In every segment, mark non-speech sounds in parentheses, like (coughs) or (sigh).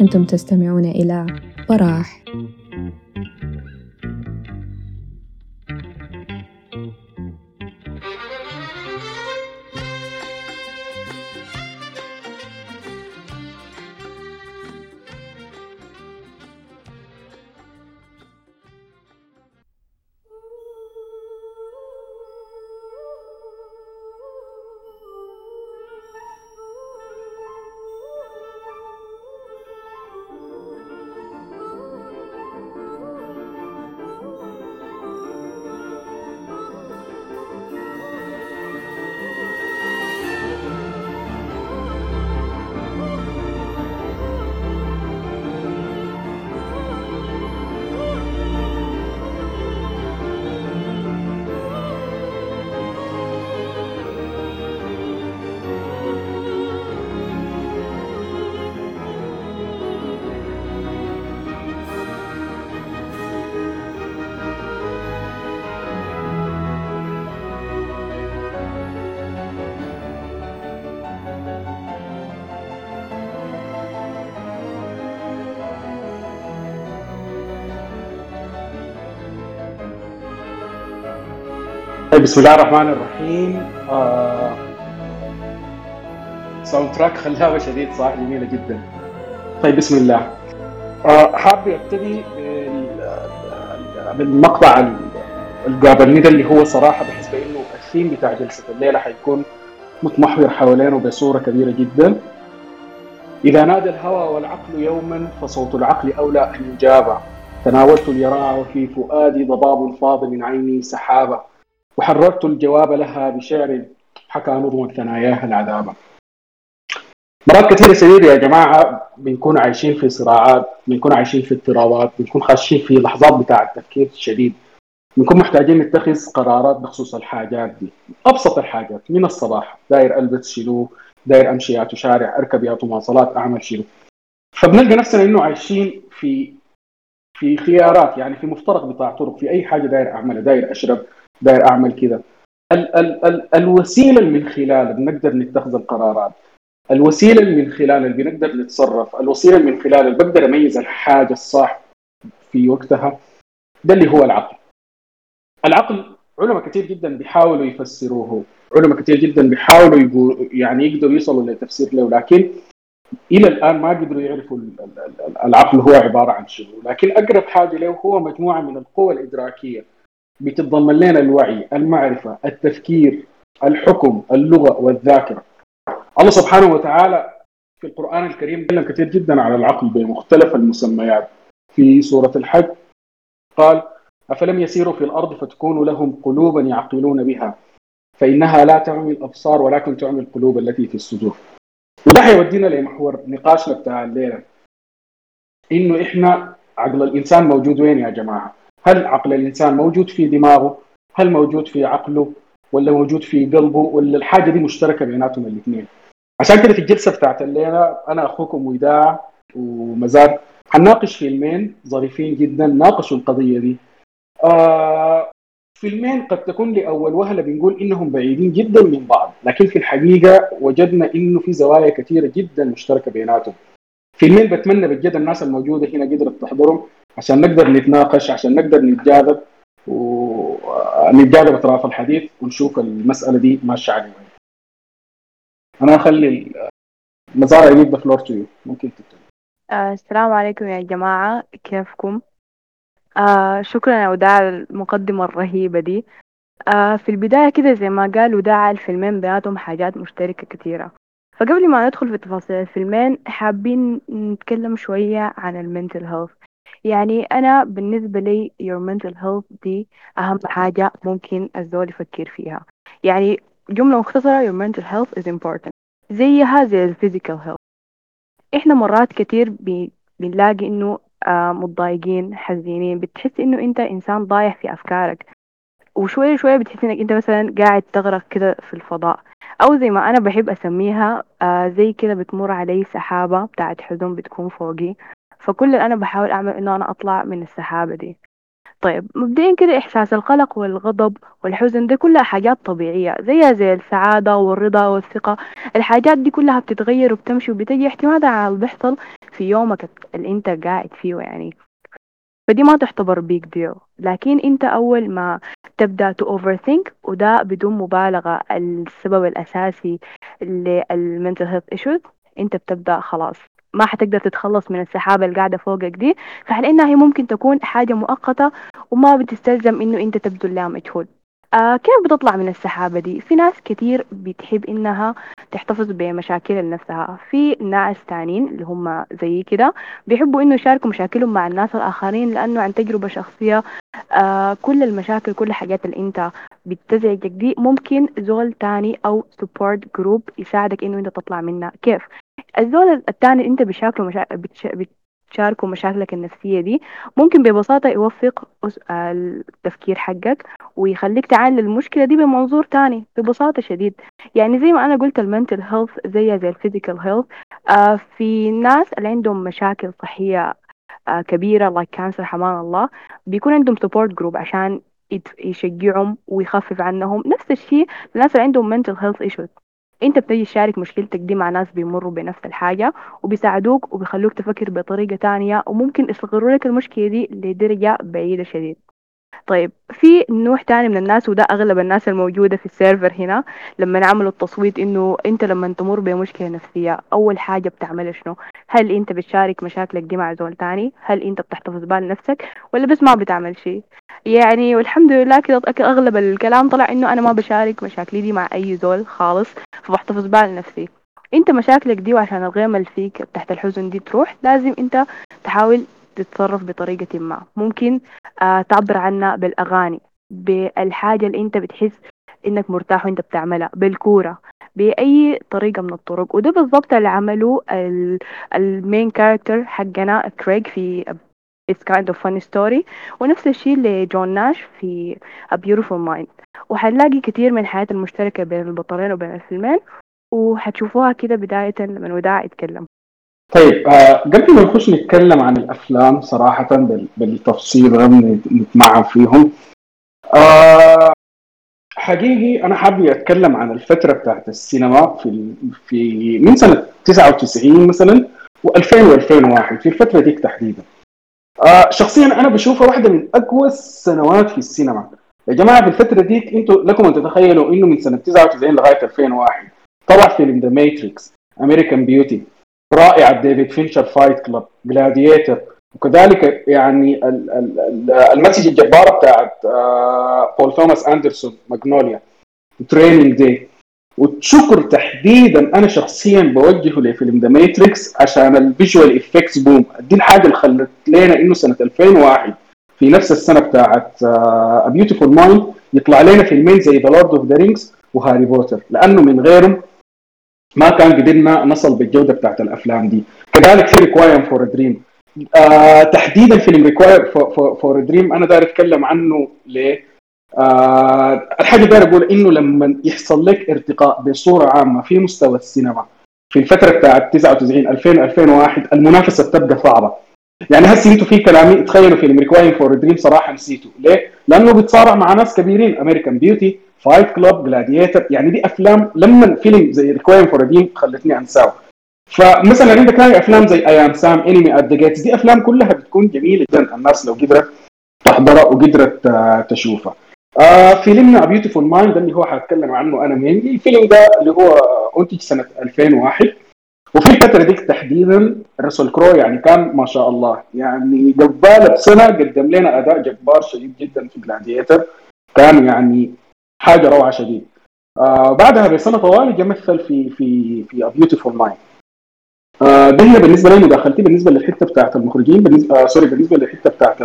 أنتم تستمعون إلى براح طيب بسم الله الرحمن الرحيم. آه soundtrack خلابه شديد صح؟ جميلة جدا. طيب بسم الله. آه حابب ابتدي بالمقطع القابلني ده اللي هو صراحة بحس بإنه الثيم بتاع جلسة الليلة حيكون متمحور حوالينه بصورة كبيرة جدا. إذا نادى الهوى والعقل يوما فصوت العقل أولى أن يجاب تناولت اليراع وفي فؤادي ضباب فاض من عيني سحابة. وحررت الجواب لها بشعر حكى نظم ثناياها العذابة مرات كثيرة شديدة يا جماعة بنكون عايشين في صراعات بنكون عايشين في اضطرابات بنكون خاشين في لحظات بتاع التفكير الشديد. بنكون محتاجين نتخذ قرارات بخصوص الحاجات دي. أبسط الحاجات من الصباح داير ألبس شنو داير أمشي يا شارع أركب يا مواصلات أعمل شنو فبنلقى نفسنا إنه عايشين في في خيارات يعني في مفترق بتاع طرق في أي حاجة داير أعملها داير أشرب. داير أعمل كذا. ال- ال- ال- الوسيلة اللي من خلالها بنقدر نتخذ القرارات الوسيلة اللي من خلالها بنقدر نتصرف الوسيلة اللي من خلالها بقدر أميز الحاجة الصح في وقتها ده اللي هو العقل. العقل علماء كثير جدا بيحاولوا يفسروه علماء كثير جدا بيحاولوا يعني يقدروا يوصلوا لتفسير له لكن إلى الآن ما قدروا يعرفوا العقل هو عبارة عن شنو. لكن أقرب حاجة له هو مجموعة من القوى الإدراكية. بتتضمن لنا الوعي المعرفة التفكير الحكم اللغة والذاكرة. الله سبحانه وتعالى في القرآن الكريم تكلم كثير جدا على العقل بمختلف المسميات. في سورة الحج قال أفلم يسيروا في الأرض فتكون لهم قلوبا يعقلون بها فإنها لا تعمي الأبصار ولكن تعمي القلوب التي في الصدور. وده حيودينا لمحور نقاشنا بتاع الليلة. إنه إحنا عقل الإنسان موجود وين يا جماعة؟ هل عقل الإنسان موجود في دماغه؟ هل موجود في عقله؟ ولا موجود في قلبه؟ ولا الحاجة دي مشتركة بيناتهم الاثنين؟ عشان كده في الجلسة بتاعت الليلة أنا أخوكم وداع ومزاد حنناقش فيلمين ظريفين جدا ناقشوا القضية دي. آه فيلمين قد تكون لأول وهلة بنقول إنهم بعيدين جدا من بعض، لكن في الحقيقة وجدنا إنه في زوايا كثيرة جدا مشتركة بيناتهم. فيلمين بتمنى بجد الناس الموجودة هنا قدرت تحضرهم عشان نقدر نتناقش عشان نقدر نتجاذب ونتجاذب اطراف الحديث ونشوف المسألة دي ماشية على وين. أنا اخلي مزار يجيب floor to ممكن تبتدي. آه السلام عليكم يا جماعة كيفكم؟ آه شكرا يا وداع على المقدمة الرهيبة دي آه في البداية كده زي ما قال وداع الفيلمين بيناتهم حاجات مشتركة كثيرة فقبل ما ندخل في تفاصيل الفيلمين حابين نتكلم شوية عن المنتل هيلث يعني أنا بالنسبة لي your mental health دي أهم حاجة ممكن الزول يفكر فيها. يعني جملة مختصرة your mental health is important. زيها زي ال physical health. إحنا مرات كتير بنلاقي إنه آه متضايقين حزينين بتحس إنه أنت إنسان ضايع في أفكارك. وشوية شوية بتحس إنك أنت مثلا قاعد تغرق كده في الفضاء. أو زي ما أنا بحب أسميها آه زي كده بتمر علي سحابة بتاعت حزن بتكون فوقي. فكل اللي أنا بحاول أعمل إنه أنا أطلع من السحابة دي. طيب مبدئيا كده إحساس القلق والغضب والحزن دي كلها حاجات طبيعية زيها زي السعادة والرضا والثقة. الحاجات دي كلها بتتغير وبتمشي وبتجي اعتمادا على اللي بيحصل في يومك اللي أنت قاعد فيه يعني. فدي ما تعتبر بيج ديل لكن أنت أول ما تبدأ to overthink وده بدون مبالغة السبب الأساسي لل mental health issues أنت بتبدأ خلاص. ما حتقدر تتخلص من السحابة اللي قاعدة فوقك دي. فعلى إنها هي ممكن تكون حاجة مؤقتة؟ وما بتستلزم إنه أنت تبذل لها مجهود. آه كيف بتطلع من السحابة دي؟ في ناس كتير بتحب إنها تحتفظ بمشاكل لنفسها. في ناس تانيين اللي هم زي كده بيحبوا إنه يشاركوا مشاكلهم مع الناس الآخرين لأنه عن تجربة شخصية آه كل المشاكل كل الحاجات اللي أنت بتزعجك دي ممكن زول تاني أو support group يساعدك إنه أنت تطلع منها. كيف؟ الزول التاني اللي أنت بيشاركوا مشا... بتش... بتشاركوا مشاكلك النفسية دي ممكن ببساطة يوفق التفكير حقك ويخليك تعالج المشكلة دي بمنظور تاني ببساطة شديد. يعني زي ما أنا قلت ال mental health زي زي ال physical health آه في ناس اللي عندهم مشاكل صحية آه كبيرة like cancer حمانا الله بيكون عندهم support group عشان يشجعهم ويخفف عنهم. نفس الشيء الناس اللي عندهم mental health issues. انت بتجي تشارك مشكلتك دي مع ناس بيمروا بنفس الحاجة وبيساعدوك وبيخلوك تفكر بطريقة تانية وممكن يصغروا لك المشكلة دي لدرجة بعيدة شديد. طيب في نوع تاني من الناس وده أغلب الناس الموجودة في ال server هنا لما نعملوا التصويت إنه أنت لما تمر بمشكلة نفسية أول حاجة بتعملها شنو؟ هل انت بتشارك مشاكلك دي مع زول تاني؟ هل انت بتحتفظ بال نفسك؟ ولا بس ما بتعمل شيء يعني والحمد لله كده أغلب الكلام طلع إنه أنا ما بشارك مشاكلي دي مع أي زول خالص فبحتفظ بال نفسي. انت مشاكلك دي وعشان الغيمة اللي فيك تحت الحزن دي تروح لازم انت تحاول تتصرف بطريقة ما. ممكن آه تعبر عنها بالأغاني بالحاجة اللي انت بتحس إنك مرتاح وانت بتعملها بالكورة. بأي طريقة من الطرق. وده بالضبط اللي عملوه ال main character حقنا كريج في It's kind of funny story ونفس الشيء لجون ناش في A Beautiful Mind. وحنلاقي كتير من الحاجات المشتركة بين البطلين وبين الفيلمين وحتشوفوها كده بداية لما وداع يتكلم. طيب آه قبل ما نخش نتكلم عن الأفلام صراحة بالتفصيل نتمعن فيهم آه حقيقي أنا حابب أتكلم عن الفترة بتاعت السينما في في من سنة 99 مثلا و2000 و2001 في الفترة ديك تحديدا. آه شخصيا أنا بشوفها واحدة من أقوى السنوات في السينما. يا جماعة في الفترة ديك أنتوا لكم أن تتخيلوا إنه من سنة 99 لغاية 2001 طلع فيلم The Matrix American Beauty رائعه ديفيد فينشر Fight Club Gladiator وكذلك يعني ال message الجبارة بتاعت بول توماس اندرسون Magnolia Training Day والشكر تحديدا أنا شخصيا بوجهه لفيلم The Matrix عشان ال visual effects boom دي الحاجة اللي خلت لنا إنه سنة 2001 في نفس السنة بتاعت Beautiful Mind يطلع لنا فيلمين زي The Lord of the Rings و Harry Potter لأنه من غيرهم ما كان قدرنا نصل بالجودة بتاعت الأفلام دي. كذلك في Requiem for Dream آه تحديدا فيلم Requiem for Dream أنا داير أتكلم عنه ليه؟ آه الحاجة داير أقول إنه لما يحصل لك ارتقاء بصورة عامة في مستوى السينما في الفترة بتاعت 99 2000 2001 المنافسة بتبقى صعبة. يعني هسه أنتوا في كلامي تخيلوا فيلم Requiem for Dream صراحة نسيته. ليه؟ لأنه بيتصارع مع ناس كبيرين American Beauty Fight Club Gladiator يعني دي أفلام لما فيلم زي Requiem for Dream خلتني أنساه. فمثلا عندك هاي أفلام زي I Am Sam Enemy at Gates دي أفلام كلها بتكون جميلة جدا. الناس لو قدرت تحضرها وقدرت تشوفها. آه فيلمنا Beautiful Mind اللي هو حاتكلم عنه أنا مين الفيلم ده اللي هو انتج سنة 2001 وفي الفترة ديك تحديدا راسل كرو يعني كان ما شاء الله. يعني قباله بسنة قدم لنا أداء جبار شديد جدا في Gladiator كان يعني حاجة روعة شديد. آه بعدها بسنة طوالي جا مثل في في في Beautiful Mind آه ده هي بالنسبة لي مداخلتي بالنسبة للحتة بتاعت المخرجين بالنسبة آه sorry بالنسبة للحتة بتاعت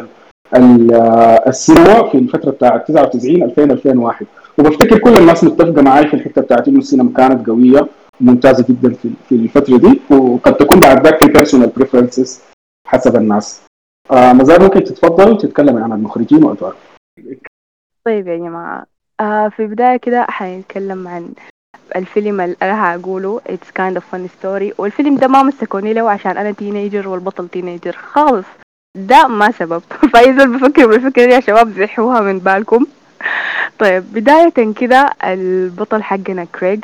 السينما في الفترة بتاعت 99 2000 2001 وبفتكر كل الناس متفقة معي في الحتة بتاعت إنه السينما كانت قوية وممتازه جدا في في الفترة دي وقد تكون بعد ذاك في personal preferences حسب الناس. آه مزار ممكن تتفضل وتتكلم عن المخرجين وادوار طيب يا جماعة آه في البداية كده حنتكلم عن الفيلم اللي أنا هقوله It's Kind of Funny Story والفيلم ده ما مسكوني له عشان أنا teenager والبطل teenager خالص. ده ما سبب. (laughs) فإذا بفكر بالفكرة دي يا شباب زحوها من بالكم. (laughs) طيب بداية كده البطل حقنا كريغ.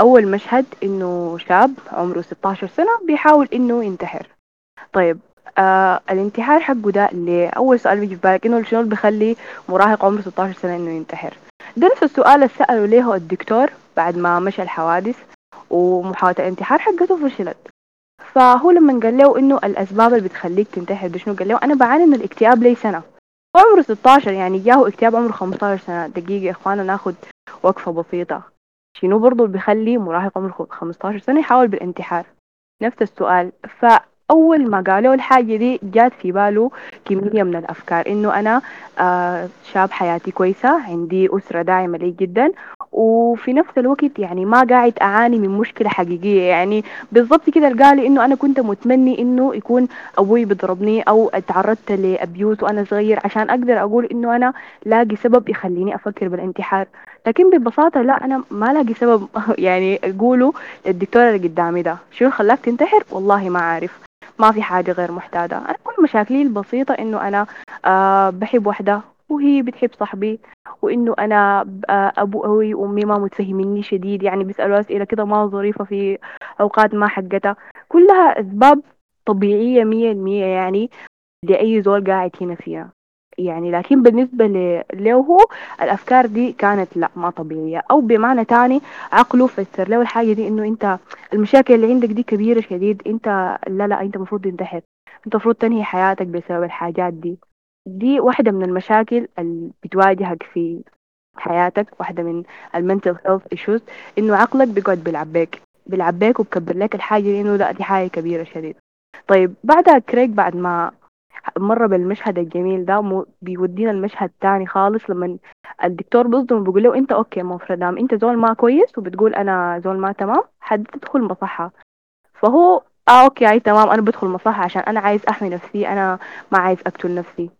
أول مشهد إنه شاب عمره 16 سنة بيحاول إنه ينتحر. طيب آه الانتحار حقه ده ليه؟ أول سؤال بيجي في بالك إنه شنو بيخلي مراهق عمره 16 سنة إنه ينتحر؟ ده نفس السؤال اللي سأله ليه الدكتور. بعد ما مشى الحوادث ومحاولة الانتحار حقته فشلت. فهو لما قال له إنه الأسباب اللي بتخليك تنتحر شنو؟ قال له أنا بعاني من الاكتئاب لي سنة. عمره 16 يعني جاهه اكتئاب عمره 15 سنة. دقيقة يا إخوانا ناخد وقفة بسيطة. شنو برضو اللي بيخلي مراهق عمره 15 سنة يحاول بالانتحار؟ نفس السؤال. فأول ما قالوا الحاجة دي جات في باله كمية من الأفكار. إنه أنا آه شاب حياتي كويسة عندي أسرة داعمة لي جدا. وفي نفس الوقت يعني ما قاعد أعاني من مشكلة حقيقية. يعني بالضبط كده قال لي إنه أنا كنت متمني إنه يكون أبوي بيضربني أو تعرضت لأبيوز وأنا صغير عشان أقدر أقول إنه أنا لاقي سبب يخليني أفكر بالانتحار. لكن ببساطة لا أنا ما لاقي سبب (laughs) يعني أقوله للدكتورة اللي قدامي ده. شو خلاك تنتحر؟ والله ما عارف ما في حاجة غير محتاجة. أنا كل مشاكلي البسيطة إنه أنا أه بحب واحدة وهي بتحب صاحبي وإنه أنا آه، أبوي وأمي ما متفهميني شديد يعني بيسألوا أسئلة كده ما ظريفة في أوقات ما حقتها. كلها أسباب طبيعية مية المية يعني لأي زول قاعد هنا فيها. يعني لكن بالنسبة له الأفكار دي كانت لا ما طبيعية. أو بمعنى تاني عقله فسر له الحاجة دي إنه أنت المشاكل اللي عندك دي كبيرة شديد أنت لا لا أنت المفروض تنتحر. أنت المفروض تنهي حياتك بسبب الحاجات دي. دي واحدة من المشاكل اللي بتواجهك في حياتك واحدة من ال mental health issues إنه عقلك بيقعد بيلعب بيك بيلعب بيك وبكبر لك الحاجة إنه لا دي حاجة كبيرة شديد. طيب بعدها كريغ بعد ما مر بالمشهد الجميل ده بيودينا المشهد تاني خالص لما الدكتور بيصدم بيقول له أنت okay المفروض دام أنت زول ما كويس وبتقول أنا زول ما تمام. حتدخل مصحة. فهو آه okay أي تمام أنا بدخل مصحة عشان أنا عايز أحمي نفسي أنا ما عايز أقتل نفسي.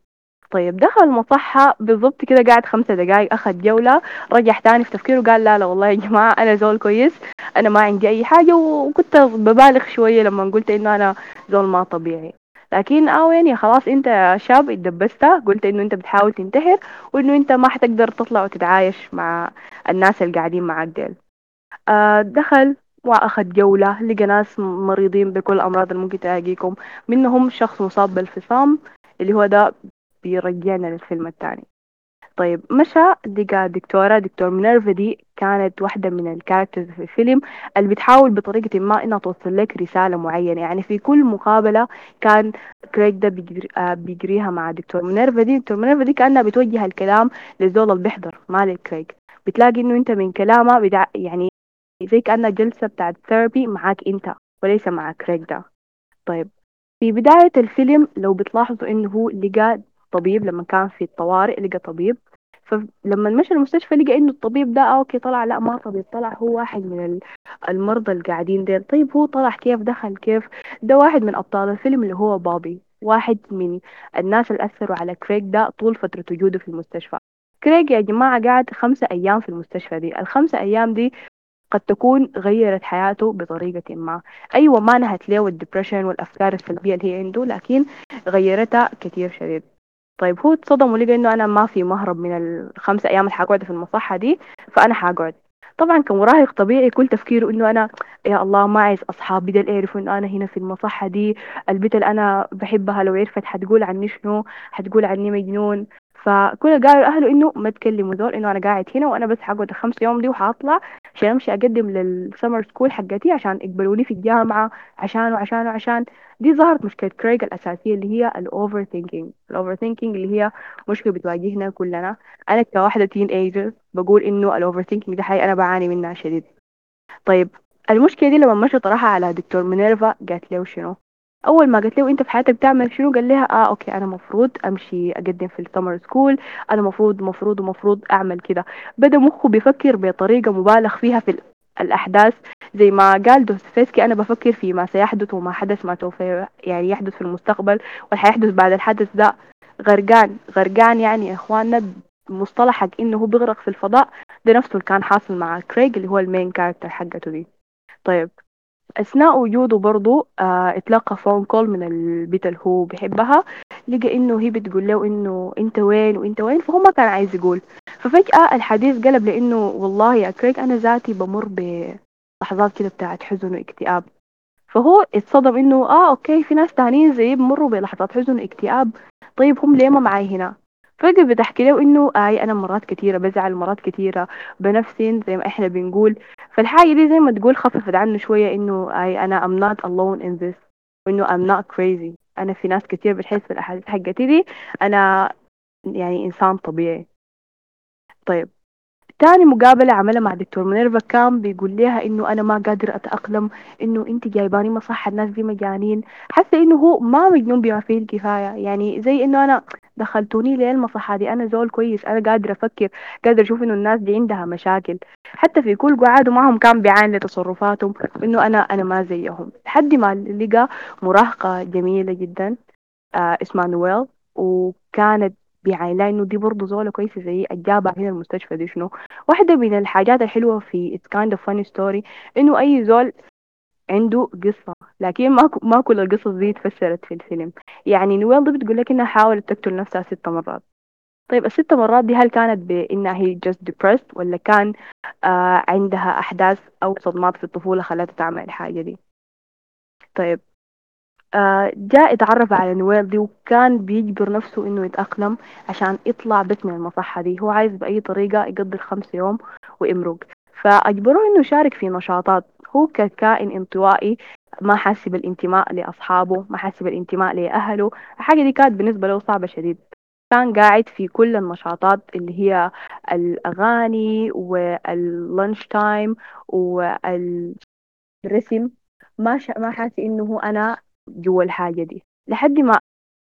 طيب دخل المصحة بالضبط كده قاعد خمسة دقايق أخذ جولة رجع تاني في تفكيره قال لا لا والله يا جماعة أنا زول كويس أنا ما عندي أي حاجة وكنت ببالغ شوية لما قلت إنه أنا زول ما طبيعي. لكن آه يعني خلاص أنت شاب اتدبست قلت إنه أنت بتحاول تنتحر وإنه أنت ما حتقدر تطلع وتتعايش مع الناس اللي قاعدين معاك ديل. آه دخل وأخذ جولة لقى ناس مريضين بكل الأمراض اللي ممكن تلاقيكم منهم شخص مصاب بالفصام اللي هو ده بيرجعنا للفيلم الثاني. طيب مشى لقى دكتورة دكتور مينيرفا دي كانت واحدة من ال characters في الفيلم اللي بتحاول بطريقة ما إنها توصل لك رسالة معينة. يعني في كل مقابلة كان كريغ ده بيجري آه بيجريها مع دكتور مينيرفا دي. دكتور مينيرفا دي كأنها بتوجه الكلام للزول اللي بيحضر ما لكريغ بتلاقي إنه أنت من كلامها بدع يعني زي كأنها جلسة بتاعت therapy معاك أنت وليس مع كريغ ده. طيب في بداية الفيلم لو بتلاحظوا إنه هو لقى طبيب لما كان في الطوارئ لقى طبيب. فلما مشى المستشفى لقى إنه الطبيب ده آه okay طلع لا ما طبيب طلع هو واحد من المرضى اللي قاعدين ديل. طيب هو طلع كيف؟ دخل كيف؟ ده واحد من أبطال الفيلم اللي هو بابي واحد من الناس اللي أثروا على كريغ ده طول فترة وجوده في المستشفى. كريغ يا جماعة قاعد خمسة أيام في المستشفى دي. الخمسة أيام دي قد تكون غيرت حياته بطريقة ما. أيوة ما نهت له ال depression والأفكار السلبية اللي هي عنده لكن غيرتها كثير شديد. طيب هو اتصدم ولقى انه أنا ما في مهرب من الخمس أيام اللي حقعد في المصحة دي فأنا حقعد. طبعا كمراهق طبيعي كل تفكيره إنه أنا يا الله ما عايز اصحابي ديل يعرفوا إنه أنا هنا في المصحة دي البنت اللي أنا بحبها لو عرفت حتقول عني شنو حتقول عني مجنون. فكل قالوا أهله إنه ما تكلموا زول إنه أنا قاعد هنا وأنا بس حقعد الخمس يوم دي وحاطلع عشان امشي اقدم لل summer school حقتي عشان يقبلوني في الجامعة عشان وعشان وعشان. دي ظهرت مشكلة كريغ الأساسية اللي هي ال overthinking ال overthinking اللي هي مشكلة بتواجهنا كلنا. أنا كواحدة teenager بقول إنه ال overthinking دي حقيقه أنا بعاني منها شديد. طيب المشكلة دي لما مشى طرحها على دكتور مينيرفا قالت له شنو أول ما قلت له انت في حياتك بتعمل شنو؟ قال لها آه okay أنا مفروض أمشي أقدم في ال summer school أنا مفروض مفروض ومفروض أعمل كده. بدأ مخه بيفكر بطريقة مبالغ فيها في الأحداث. زي ما قال دوستويفسكي أنا بفكر في ما سيحدث وما حدث ما سوف يعني يحدث في المستقبل والحيحدث بعد الحدث ده. غرقان غرقان يعني يا إخواننا مصطلح إنه هو بيغرق في الفضاء. ده نفسه اللي كان حاصل مع كريغ اللي هو ال main character حقته دي. طيب. أثناء وجوده برضو آه اتلقى phone call من البنت اللي هو بيحبها. لقى إنه هي بتقول له إنه أنت وين وأنت وين فهو ما كان عايز يقول. ففجأة الحديث قلب لإنه والله يا كريغ أنا ذاتي بمر بلحظات كده بتاعت حزن واكتئاب. فهو اتصدم إنه آه okay في ناس تانيين زيي بمروا بلحظات حزن واكتئاب. طيب هم ليه ما معاي هنا؟ فجأة بتحكي له إنه آي أنا مرات كتيرة بزعل مرات كتيرة بنفسي زي ما إحنا بنقول. فالحاجة دي زي ما تقول خففت عنه شوية إنه آي أنا I'm not alone in this. وإنه I'm not crazy. أنا في ناس كتير بتحس في الأحاسيس حقتي دي. أنا يعني إنسان طبيعي. طيب. تاني مقابلة عملها مع دكتور منيرفا كان بيقول لها إنه أنا ما قادر أتأقلم. إنه أنت جايباني مصحة الناس دي مجانين. حاسة إنه هو ما مجنون بما فيه الكفاية. يعني زي إنه أنا دخلتوني ليه المصحة دي؟ أنا زول كويس أنا قادر أفكر قادر أشوف إنه الناس دي عندها مشاكل. حتى في كل قعاده معهم كان بيعاني لتصرفاتهم إنه أنا أنا ما زيهم. لحد ما لقى مراهقة جميلة جدا آه اسمها نويل وكانت بيعاين إنه دي برضه زولة كويسة زي جابها هنا المستشفى دي شنو؟ واحدة من الحاجات الحلوة في It's kind of funny story إنه أي زول عنده قصة لكن ما ما كل القصص دي اتفسرت في الفيلم. يعني نويل دي بتقول لك إنها حاولت تقتل نفسها ست مرات. طيب الست مرات دي هل كانت بإنها هي just depressed ولا كان آه عندها أحداث أو صدمات في الطفولة خلتها تعمل الحاجة دي؟ طيب آه جاء اتعرف على نويل دي وكان بيجبر نفسه إنه يتأقلم عشان يطلع بس من المصحة دي. هو عايز بأي طريقة يقضي الخمس يوم ويمرق. فأجبروه إنه يشارك في نشاطات هو ككائن انطوائي ما حاسس بالانتماء لأصحابه ما حاسس بالانتماء لأهله. الحاجة دي كانت بالنسبة له صعبة شديد. كان قاعد في كل النشاطات اللي هي الأغاني واللانش تايم والرسم ما شا... ما حاسس إنه أنا جوا الحاجة دي. لحد ما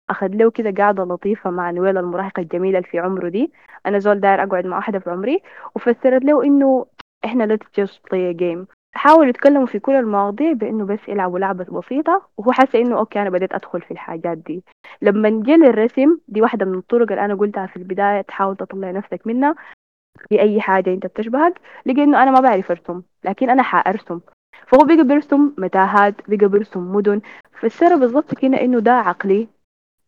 أخذ له كده قاعدة لطيفة مع نويل المراهقة الجميلة اللي في عمره دي. أنا زول داير أقعد مع واحدة في عمري. وفسرت له إنه إحنا let's just play a game. حاولوا يتكلموا في كل المواضيع بإنه بس يلعبوا لعبة بسيطة وهو حاسة إنه okay أنا بديت أدخل في الحاجات دي. لما جه للرسم دي واحدة من الطرق اللي أنا قلتها في البداية تحاول تطلع نفسك منها في أي حاجة أنت بتشبهك لقى إنه أنا ما بعرف أرسم لكن أنا حأرسم. فهو بقى بيرسم متاهات بقى بيرسم مدن. فسر بالضبط كده إنه ده عقلي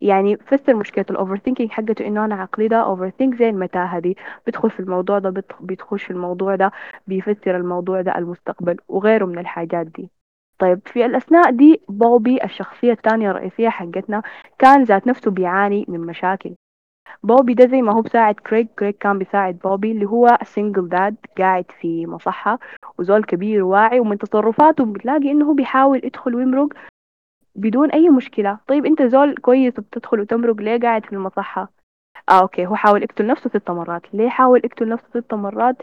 يعني فسر مشكلة ال overthinking حقته إنه أنا عقلي ده overthink زي المتاهة دي. بيدخل في الموضوع ده بيدخل في الموضوع ده بيفسر الموضوع ده المستقبل وغيره من الحاجات دي. طيب في الأثناء دي بوبي الشخصية الثانية الرئيسية حقتنا كان ذات نفسه بيعاني من مشاكل. بوبي ده زي ما هو بيساعد كريك كريك كان بيساعد بوبي اللي هو single dad قاعد في مصحة وزول كبير واعي ومن تصرفاته بتلاقي إنه هو بيحاول يدخل ويمرق بدون أي مشكلة. طيب أنت زول كويس وبتدخل وتمرق ليه قاعد في المصحة؟ آه okay. هو حاول يقتل نفسه ست مرات. ليه حاول يقتل نفسه ست مرات؟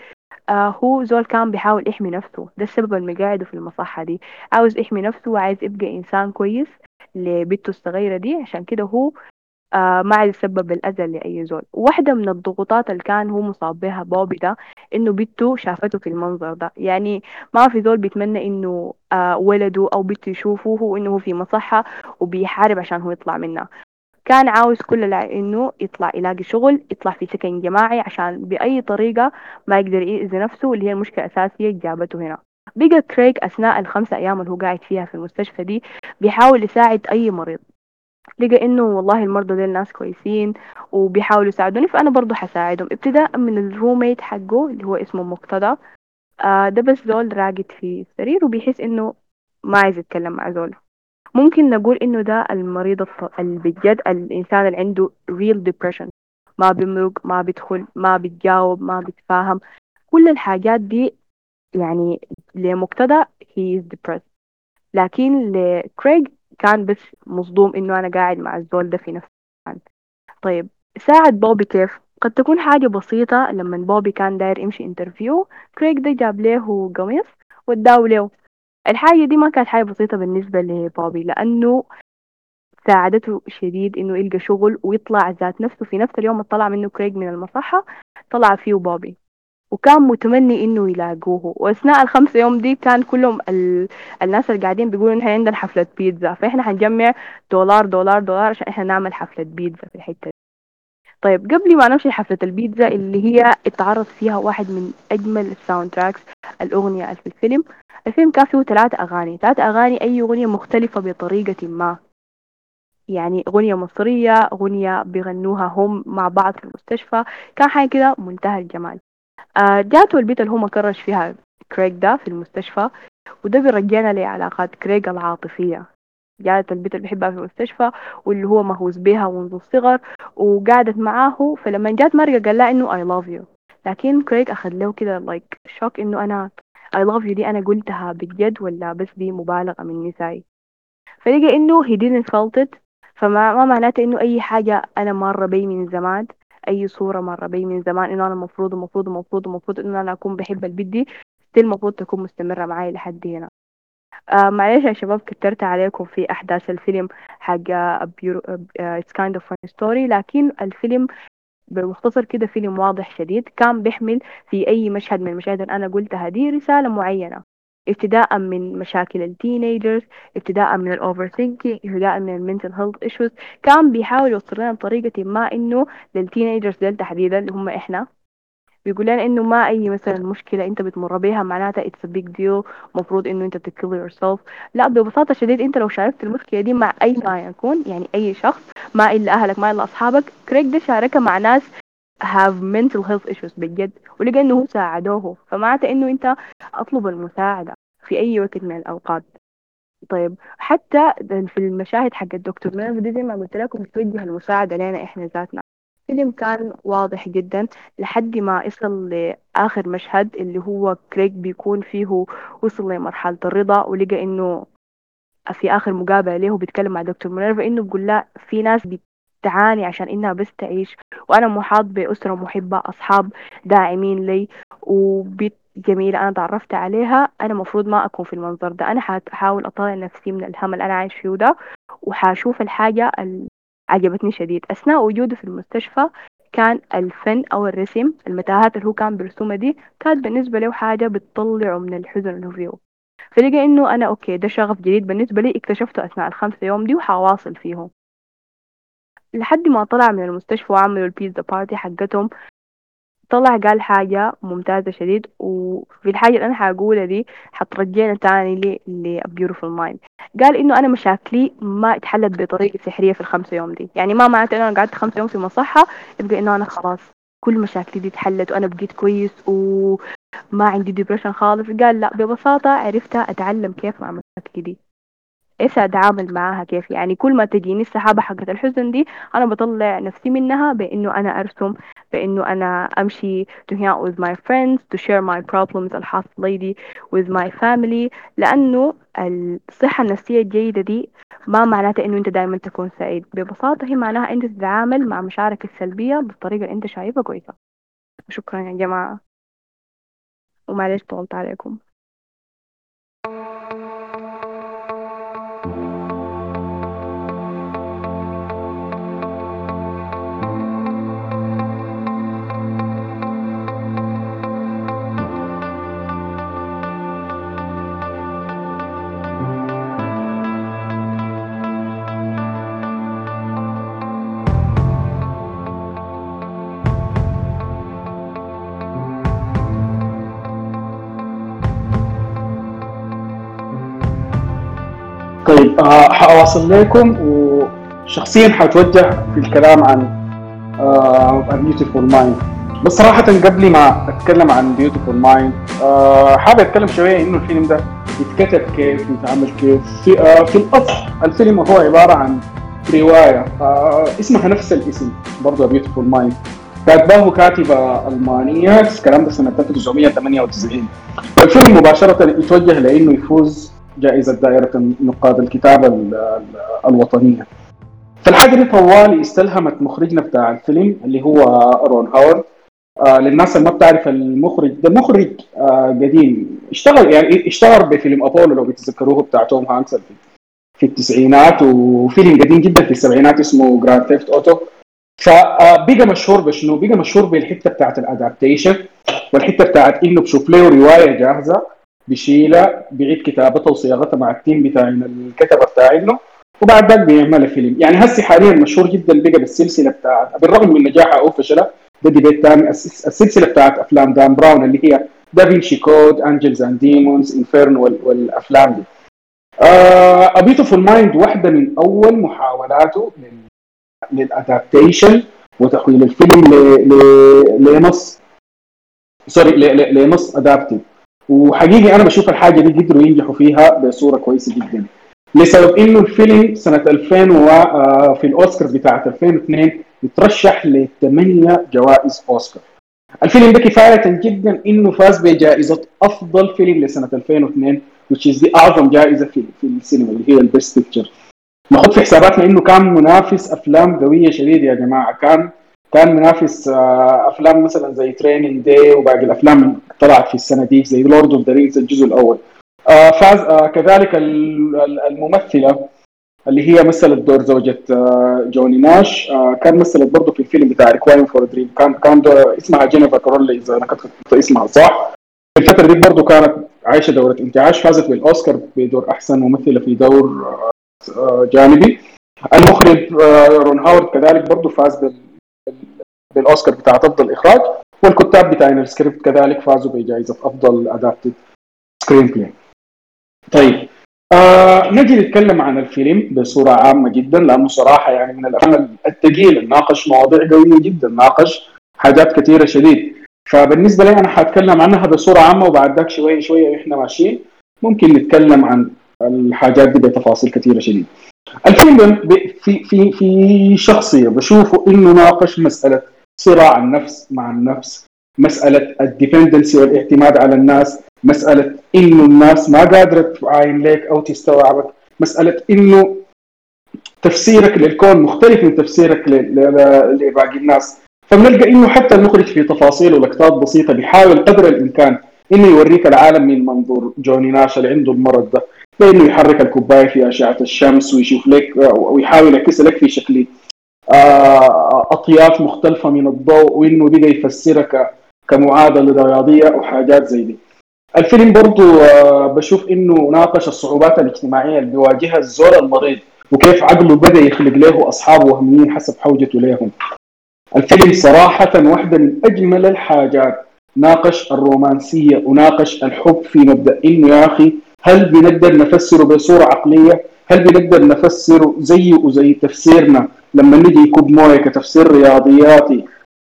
آه هو زول كان بيحاول يحمي نفسه. ده السبب اللي قاعدة في المصحة دي. عاوز يحمي نفسه وعايز يبقى إنسان كويس لبنته الصغيرة دي. عشان كده هو آه ما عايز يسبب الأذى لأي زول. واحدة من الضغوطات اللي كان هو مصاب بها بوبي ده إنه بنته شافته في المنظر ده. يعني ما في زول بيتمنى إنه آه ولده أو بنته يشوفوه وإنه هو في مصحة وبيحارب عشان هو يطلع منها. كان عاوز كل إنه يطلع يلاقي شغل يطلع في سكن جماعي عشان بأي طريقة ما يقدر يأذي نفسه اللي هي المشكلة الأساسية جابته هنا. بقى كريك أثناء الخمسة أيام اللي هو قاعد فيها في المستشفى دي بيحاول يساعد أي مريض. لقى إنه والله المرضى دول ناس كويسين وبيحاولوا يساعدوني فأنا برضو حساعدهم ابتداء من الروميت حقه اللي هو اسمه مقتدى آه ده بس زول راقد في السرير وبيحس إنه ما عايز يتكلم مع زول ممكن نقول إنه ده المريض بجد الإنسان اللي عنده real depression. ما بيمرق ما بيدخل ما بيتجاوب ما بيتفاهم. كل الحاجات دي يعني لمقتدى he is depressed. لكن لكريج كان بس مصدوم إنه أنا قاعد مع الزول ده في نفس المكان. طيب ساعد بوبي كيف؟ قد تكون حاجة بسيطة لما بوبي كان داير يمشي interview كريك ده جاب له قميص وداه له. الحاجة دي ما كانت حاجة بسيطة بالنسبة لبوبي لأنه ساعدته شديد إنه يلقى شغل ويطلع ذات نفسه. في نفس اليوم اللي طلع منه كريك من المصحة طلع فيه بوبي. وكان متمني إنه يلاقوه. وأثناء الخمسة يوم دي كان كلهم ال... الناس اللي قاعدين بيقولوا إحنا عندنا حفلة بيتزا فإحنا هنجمع دولار دولار دولار عشان إحنا نعمل حفلة بيتزا في الحتة دي. طيب قبل ما نمشي حفلة البيتزا اللي هي اتعرض فيها واحد من أجمل ال soundtracks الأغنية في الفيلم. الفيلم كان فيه ثلاثة أغاني. ثلاثة أغاني أي أغنية مختلفة بطريقة ما. يعني أغنية مصرية أغنية بيغنوها هم مع بعض في المستشفى. كان حاجة كده منتهى الجمال. جاته البنت اللي هو مكرش فيها كريك ده في المستشفى وده بيرجعنا لعلاقات كريك العاطفية. جات البنت اللي بحبها في المستشفى واللي هو مهووس بيها منذ الصغر وقعدت معاه فلما جات ماريا قال لها إنه I love you. لكن كريك أخذ له كده like shock إنه أنا I love you دي أنا قلتها بجد ولا بس دي مبالغة من نسائي. فلقى إنه he didn't felt it فما ما معناته إنه أي حاجة أنا مرة بي من زمان. أي صورة مرة بي من زمان إنه أنا المفروض المفروض المفروض المفروض إنه أنا أكون بحب البنت دي المفروض تكون مستمرة معي لحد هنا. آه معلش يا شباب كترت عليكم في أحداث الفيلم حق It's Kind of Funny Story لكن الفيلم بمختصر كده فيلم واضح شديد كان بيحمل في أي مشهد من المشاهد اللي أنا قلتها دي رسالة معينة. ابتداء من مشاكل ال teenagers ابتداء من ال overthinking ابتداء من ال mental health issues كان بيحاول يوصل لنا بطريقة ما إنه لل teenagers دول تحديدا اللي هم إحنا. بيقول لنا إنه ما أي مثلا مشكلة أنت بتمر بيها معناتها it's big deal المفروض إنه أنت ت kill yourself لا ببساطة شديد أنت لو شاركت المشكلة دي مع أي ما يكون يعني أي شخص ما إلا أهلك ما إلا أصحابك كريك ده شاركها مع ناس have mental health issues بجد ولقى إنه ساعدوه. فمعناته إنه أنت أطلب المساعدة في أي وقت من الأوقات. طيب حتى في المشاهد حق الدكتور ميرف دي زي ما قلت لكم بتوجه المساعدة لنا إحنا ذاتنا. الفيلم كان واضح جدا لحد ما وصل لآخر مشهد اللي هو كريك بيكون فيه وصل لمرحلة الرضا ولقى إنه في آخر مقابلة له بيتكلم مع دكتور مينيرفا إنه بيقول لا في ناس بتعاني عشان إنها بس تعيش. وأنا محاط بأسرة محبة أصحاب داعمين لي وبنت جميلة أنا تعرفت عليها. أنا مفروض ما أكون في المنظر ده. أنا حاحاول أطلع نفسي من الهم اللي أنا عايش فيه ده وحاشوف الحاجة عجبتني شديد. أثناء وجوده في المستشفى كان الفن أو الرسم المتاهات اللي هو كان برسمها دي كانت بالنسبة له حاجة بتطلعه من الحزن اللي هو فيه. فلقى إنه أنا okay ده شغف جديد بالنسبة لي اكتشفته أثناء الخمسة يوم دي وحواصل فيه لحد ما طلع من المستشفى وعملوا ال pizza party حقتهم طلع قال حاجة ممتازة شديد وفي الحاجة اللي أنا حقولها دي حترجعنا تاني لي ل Beautiful Mind. قال إنه أنا مشاكلي ما اتحلت بطريقة سحرية في الخمسة يوم دي. يعني ما معناته إنه أنا قعدت خمسة يوم في مصحة يبقى إنه أنا خلاص كل مشاكلي دي اتحلت وأنا بقيت كويس وما عندي ديبريشن خالص. قال لا ببساطة عرفت أتعلم كيف مع مشاكلي دي. إيش أتعامل معاها كيف؟ يعني كل ما تجيني السحابة حقت الحزن دي أنا بطلع نفسي منها بإنه أنا أرسم بإنه أنا أمشي to hang out with my friends to share my problems الحاصلة لي with my family. لأنه الصحة النفسية الجيدة دي ما معناتها إنه أنت دائما تكون سعيد. ببساطة هي معناها إنت تتعامل مع مشاعرك السلبية بالطريقة اللي أنت شايفها كويسة. شكرا يا جماعة. ومعلش طولت عليكم. آه حأواصل لكم وشخصيا حأتوجه في الكلام عن آه Beautiful Mind بس صراحة قبل ما أتكلم عن Beautiful Mind آه حابب أتكلم شوية إنه الفيلم ده يتكتب كيف يتعمل كيف. في, آه في الأصل الفيلم هو عبارة عن رواية آه اسمها نفس الاسم برضه Beautiful Mind كاتباه كاتبة ألمانية الكلام ده سنة 1998 والفيلم مباشرة يتوجه لأنه يفوز جائزة دائرة نقاد الكتابة الوطنية. فالحاجة دي طوالي استلهمت مخرجنا بتاع الفيلم اللي هو رون هاورد. آه للناس اللي ما بتعرف المخرج ده مخرج آه قديم. اشتغل يعني اشتهر بفيلم أبولو لو بتتذكروه بتاع توم هانكس في التسعينات وفيلم قديم جدا في السبعينات اسمه Grand Theft Auto فبقى مشهور بشنو؟ بقى مشهور بالحتة بتاعت ال adaptation والحتة بتاعت إنه بشوف له رواية جاهزة. بيشيلها بيعيد كتابتها وصياغتها مع ال team بتاع الكتبه بتاعنا وبعد ذاك بيعملها فيلم. يعني هسه حاليا مشهور جدا بقى بالسلسلة بتاعت بالرغم من نجاحها أو فشلها ده debate ثاني السلسلة بتاعت أفلام دان براون اللي هي Da Vinci Code Angels and Demons Inferno والأفلام دي. A Beautiful Mind واحدة من أول محاولاته لل adaptation وتحويل الفيلم لنص سوري لنص adaptive وحقيقي أنا بشوف الحاجة دي قدروا ينجحوا فيها بصورة كويسة جدا. لسبب إنه الفيلم سنة 2000 وفي الأوسكار بتاعت 2002 يترشح لثمانية جوائز أوسكار. الفيلم ده كفاية جدا إنه فاز بجائزة أفضل فيلم لسنة 2002 which is دي أعظم جائزة في في السينما اللي هي ال best picture نحط في حساباتنا إنه كان منافس أفلام قوية شديد يا جماعة. كان كان منافس أفلام مثلا زي Training Day وباقي الأفلام اللي طلعت في السنة دي زي Lord of the Rings الجزء الأول. فاز كذلك الممثلة اللي هي مثلت دور زوجة جون ناش. كان مثلت برضه في الفيلم بتاع Requiem for a Dream كان كان اسمها جينيفر كونلي إذا أنا كتبت اسمها صح. في الفترة دي برضه كانت عايشة دورة انتعاش فازت بالأوسكار بدور أحسن ممثلة في دور جانبي. المخرج رون هاورد كذلك برضه فاز بالأوسكار بتاع أفضل إخراج والكتاب بتاعين السكريبت كذلك فازوا بجائزة أفضل adapted screenplay طيب آه نجي نتكلم عن الفيلم بصورة عامة جدا لأنه صراحة يعني من الأفلام الثقيلة. ناقش مواضيع قوية جدا ناقش حاجات كثيرة شديد. فبالنسبة لي أنا حأتكلم عنها بصورة عامة وبعد ذاك شوية شوية وإحنا ماشيين. ممكن نتكلم عن الحاجات دي بتفاصيل كثيرة شديد. الفيلم في في في شخصية بشوفه إنه ناقش مسألة صراع النفس مع النفس مسألة الديبندنسي والاعتماد على الناس مسألة إنه الناس ما قادرة تعاين لك أو تستوعبك مسألة إنه تفسيرك للكون مختلف من تفسيرك لباقي الناس. فبنلقى إنه حتى المخرج في تفاصيل ولقطات بسيطة بيحاول قدر الإمكان إنه يوريك العالم من منظور جوني ناش اللي عنده المرض ده بإنه يحرك الكوباية في أشعة الشمس ويشوف لك ويحاول يعكس لك في شكل أطياف مختلفة من الضوء وإنه بدا يفسرها كمعادلة رياضية وحاجات زي دي الفيلم برضو بشوف إنه ناقش الصعوبات الاجتماعية اللي بيواجهها الزول المريض وكيف عقله بدا يخلق له أصحاب وهميين حسب حوجته لهم. الفيلم صراحة واحدة من أجمل الحاجات ناقش الرومانسية وناقش الحب في مبدأ إنه يا أخي هل بنقدر نفسره بصورة عقلية؟ هل بنقدر نفسره زيه وزي تفسيرنا؟ لما نجي يكب مويه كتفسير رياضياتي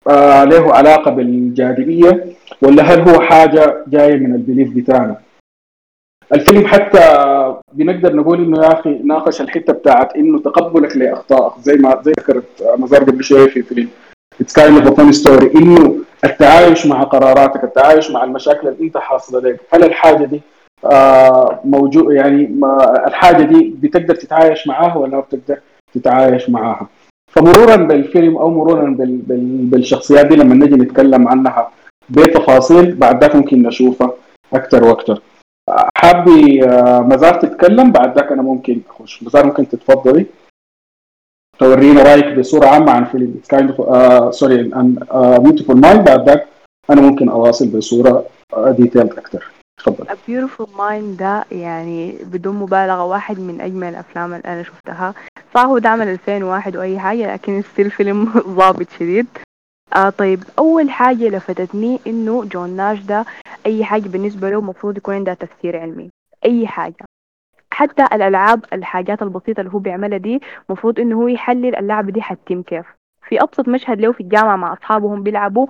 آه له علاقة بالجاذبية ولا هل هو حاجة جاية من ال belief بتاعنا؟ الفيلم حتى بنقدر نقول إنه يا أخي ناقش الحتة بتاعت إنه تقبلك لاخطائك زي ما زي ذكرت مزار قبل شوية في فيلم. It's Kind of a Funny Story إنه التعايش مع قراراتك التعايش مع المشاكل اللي أنت حاصله لك هل الحاجة دي موجود يعني الحاجة دي بتقدر تتعايش معاها ولا ما بتقدر تتعايش معاها. فمرورا بالفيلم أو مرورا بال بال بالشخصيات دي لما نجي نتكلم عنها بتفاصيل بعد ذاك ممكن نشوفها أكثر وأكثر حابة يا مزار تتكلم؟ بعد ذاك أنا ممكن أخش. مزار ممكن تتفضلي. تورينا رأيك بصورة عامة عن فيلم. Kind of سوري عن Beautiful Mind بعد ذاك أنا ممكن أواصل بصورة detailed أكثر A Beautiful Mind ده يعني بدون مبالغة واحد من أجمل الأفلام اللي أنا شفتها. صح هو ده عمل 2001 وأي حاجة لكن still فيلم (laughs) ضابط شديد. آه طيب أول حاجة لفتتني إنه جون ناش ده أي حاجة بالنسبة له مفروض يكون عندها تفسير علمي. أي حاجة. حتى الألعاب الحاجات البسيطة اللي هو بيعملها دي مفروض إنه هو يحلل اللعبة دي حتتم كيف في أبسط مشهد له في الجامعة مع أصحابه هم بيلعبوا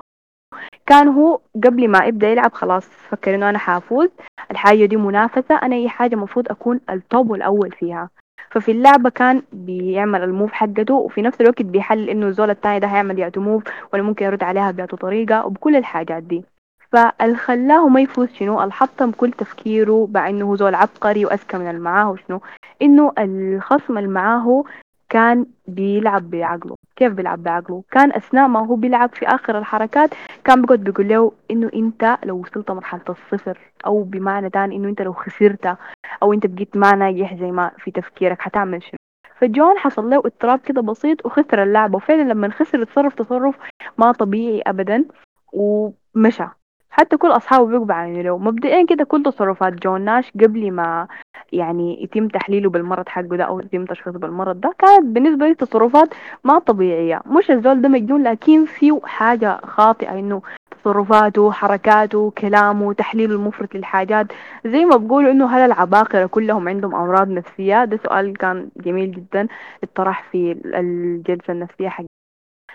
كان هو قبل ما يبدأ يلعب خلاص فكر إنه أنا حافوز. الحاجة دي منافسة أنا أي حاجة مفروض أكون التوب الأول فيها. ففي اللعبة كان بيعمل الموف حقته وفي نفس الوقت بيحلل إنه الزول التاني ده هيعمل يعطي موف ولا ممكن يرد عليها بيعطي طريقة وبكل الحاجات دي. فالخلاه ما يفوز شنو؟ الحطم كل تفكيره بع انه هو زول عبقري وأذكى من اللي معاه وشنو؟ إنه الخصم اللي معاه كان بيلعب بعقله. كيف بيلعب بعقله؟ كان أثناء ما هو بيلعب في آخر الحركات كان بيقعد بيقول له إنه أنت لو وصلت مرحلة الصفر أو بمعنى تاني إنه أنت لو خسرت أو أنت بقيت ما ناجح زي ما في تفكيرك حتعمل شنو؟ فجون حصل له اضطراب كده بسيط وخسر اللعبة وفعلا لما خسر تصرف تصرف ما طبيعي ابدا ومشى. حتى كل أصحابه بيقوا بعينه له مبدئيا كده كل تصرفات جون ناش قبل ما يعني يتم تحليله بالمرض حقه ده أو يتم تشخيصه بالمرض ده كانت بالنسبة لي تصرفات ما طبيعية. مش الزول ده مجنون لكن فيه حاجة خاطئة إنه تصرفاته حركاته كلامه تحليله المفرط للحاجات. زي ما بقولوا إنه هل العباقرة كلهم عندهم أمراض نفسية؟ ده سؤال كان جميل جدا. اتطرح في الجلسة النفسية حق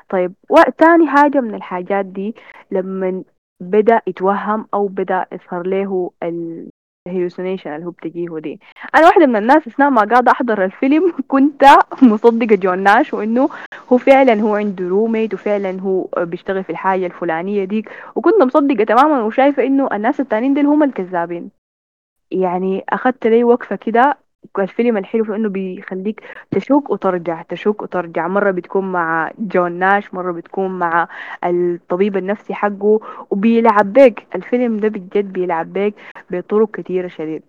طيب وتاني حاجة من الحاجات دي لما بدأ يتوهم أو بدأ يظهر له ال hallucination اللي هو بتجيه دي. أنا واحدة من الناس أثناء ما قاعدة أحضر الفيلم (laughs) كنت مصدقة جون ناش وإنه هو فعلا هو عنده roommate وفعلا هو بيشتغل في الحاجة الفلانية ديك وكنت مصدقة تماما وشايفة إنه الناس التانيين دول هم الكذابين. يعني أخدت لي وقفة كده الفيلم الحلو في إنه بيخليك تشوك وترجع تشوك وترجع. مرة بتكون مع جون ناش مرة بتكون مع الطبيب النفسي حقه وبيلعب بيك. الفيلم ده بجد بيلعب بيك بطرق كتيرة شديد.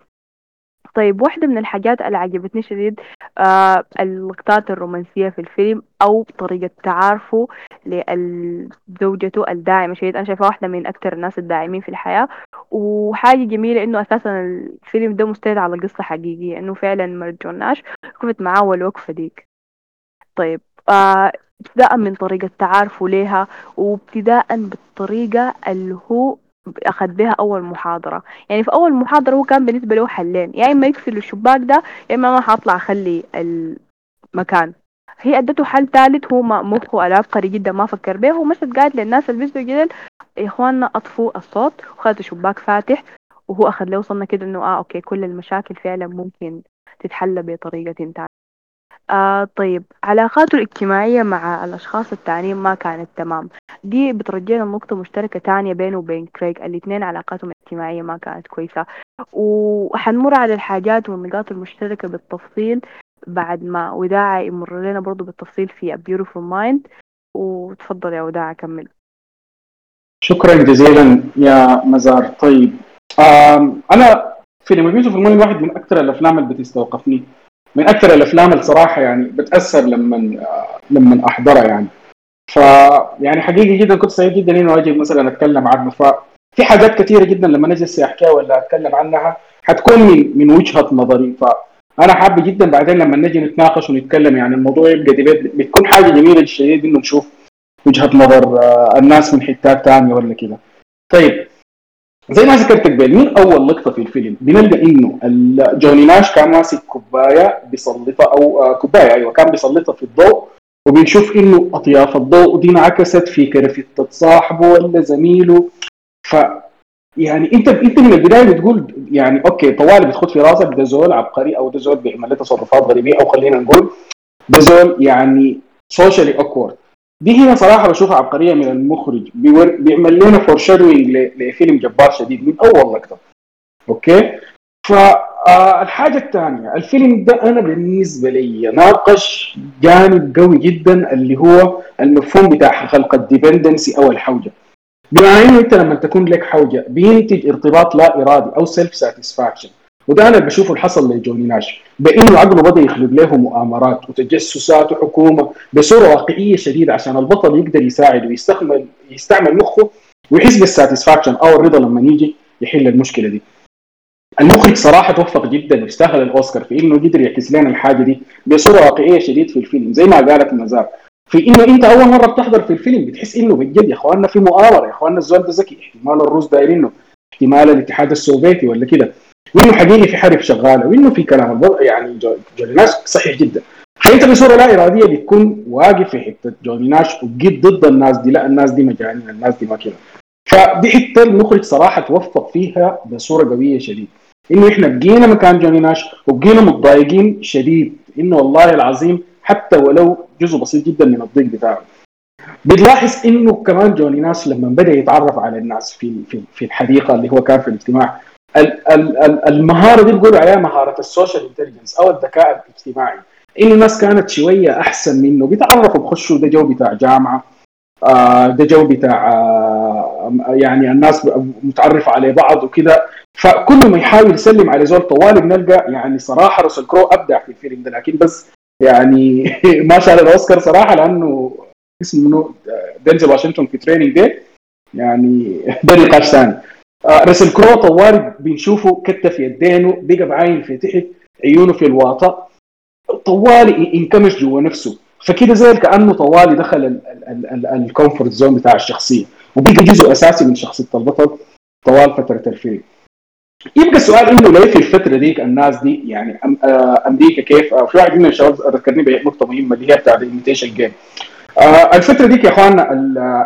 طيب واحدة من الحاجات اللي عجبتني شديد آه اللقطات الرومانسية في الفيلم أو طريقة تعارفه لزوجته الداعمة. شديد أنا شايفها واحدة من أكثر الناس الداعمين في الحياة. وحاجة جميلة إنه أساسا الفيلم ده مستند على قصة حقيقية إنه فعلا مرجون ناش وقفت معاه والوقفة ديك طيب آه ابتداء من طريقة تعارفه ليها وابتداء بالطريقة اللي هو أخذ بها أول محاضرة. يعني في أول محاضرة هو كان بالنسبة له حلين يا إما يقفل الشباك ده يا إما ما حاطلع أخلي المكان. هي أدته حل ثالث هو مخه العبقري جدا ما فكر به ومشت قالت للناس اللي بيسوا جدل يا إخواننا أطفوا الصوت وخذت الشباك فاتح. وهو أخذ له وصلنا كده إنه آه okay كل المشاكل فعلا ممكن تتحل بطريقة ثانية. آه طيب علاقاته الاجتماعية مع الأشخاص التانيين ما كانت تمام. دي بترجينا لنقطة مشتركة تانية بينه وبين كريج الاثنين علاقاتهم الاجتماعية ما كانت كويسة. وحنمر على الحاجات والنقاط المشتركة بالتفصيل. بعد ما وداعة يمر لنا برضو بالتفصيل في A Beautiful Mind. وتفضل يا وداعة كمل. شكرا جزيلا يا مزار. طيب أنا فيلم Beautiful Mind واحد من أكثر الأفلام اللي بتستوقفني. من أكثر الأفلام الصراحه يعني بتأثر لما لما أحضرها يعني. ف يعني حقيقي جدا كنت سعيد جدا إنه أجي مثلا أتكلم عنه. ففي حاجات كثيرة جدا لما نجلس احكيها ولا أتكلم عنها حتكون من من وجهة نظري. فانا حابب جدا بعدين لما نجي نتناقش ونتكلم يعني الموضوع يبقى debate بتكون حاجة جميلة شديد إنه نشوف وجهة نظر آه، الناس من حتات ثانية ولا كده. طيب زي ما ذكرت قبل من أول لقطة في الفيلم؟ بنلقى إنه جوني ناش كان ماسك كوباية بيسلطها أو آه، كوباية أيوه كان بيسلطها في الضوء وبنشوف إنه أطياف الضوء دي انعكست في كرفتة صاحبه ولا زميله. ف يعني انت انت من البداية بتقول يعني okay طوالي بتخد في راسك ده زول عبقري أو ده زول بيعمل تصرفات غريبة أو خلينا نقول ده زول يعني socially awkward دي هنا صراحة بشوفها عبقرية من المخرج. بيعمل لنا foreshadowing لفيلم جبار شديد من أول لقطة. okay؟ فالحاجه آه، الثانية الفيلم ده أنا بالنسبة لي ناقش جانب قوي جدا اللي هو المفهوم بتاع خلق ال dependency أو الحوجة. بمعنى أنه أنت لما تكون لك حوجة بينتج ارتباط لا إرادي أو self satisfaction وده أنا بشوفه اللي حصل لجوني ناش. بأنه عقله بدأ يخلق له مؤامرات وتجسسات وحكومة بصورة واقعية شديدة عشان البطل يقدر يساعد ويستعمل يستعمل مخه ويحس بالساتسفاكشن أو الرضا لما يجي يحل المشكلة دي. المخرج صراحة توفق جدا ويستاهل الأوسكار في إنه قدر يعكس لنا الحاجة دي بصورة واقعية شديد في الفيلم زي ما قالت نزار. في إنه أنت أول مرة بتحضر في الفيلم بتحس إنه بجد يا إخواننا في مؤامرة يا إخواننا الزول ده ذكي احتمال الروس دايرينه احتمال الاتحاد السوفيتي ولا كده. وإنه حقيقي في حرب شغالة وإنه في كلام الوضع يعني جوني ناش صحيح جدا. فأنت بصورة لا إرادية بتكون واقف في حتة جوني ناش وجيت ضد الناس دي لا الناس دي مجانين الناس دي ما كده. فدي حتة المخرج صراحة توفق فيها بصورة قوية شديد. إنه إحنا بقينا مكان جوني ناش وبقينا متضايقين شديد. إنه والله العظيم حتى ولو جزء بسيط جدا من الضيق بتاعه. بتلاحظ إنه كمان جوني ناش لما بدأ يتعرف على الناس في في في الحديقة اللي هو كان في الاجتماع المهارة دي بيقولوا عليها مهارة ال social intelligence أو الذكاء الاجتماعي. إنه الناس كانت شوية أحسن منه بيتعرفوا بخشوا ده جو بتاع جامعة آه، ده جو بتاع آه، يعني الناس متعرفة على بعض وكده. فكل ما يحاول يسلم على زول طوالي بنلقى يعني صراحة روسل كرو أبدع في الفيلم ده لكن بس يعني (laughs) ما شال الأوسكار صراحة لأنه اسمه منه دينزل واشنطن في Training Day يعني (laughs) ده نقاش ثاني. آه رسل كرو طوال بنشوفه كتف يدينه بقى بعاين في تحت عيونه في الواطة. طوالي انكمش جوا نفسه. فكده زي كأنه طوالي دخل ال comfort zone بتاع الشخصية. وبقى جزء أساسي من شخصية البطل طوال فترة الفيلم يبقى السؤال إنه ليه في الفترة ديك الناس دي يعني آه، أمريكا كيف؟ آه، في واحد من الشباب ذكرني بنقطة مهمة اللي هي بتاعت ال Imitation Game الفترة ديك يا إخواننا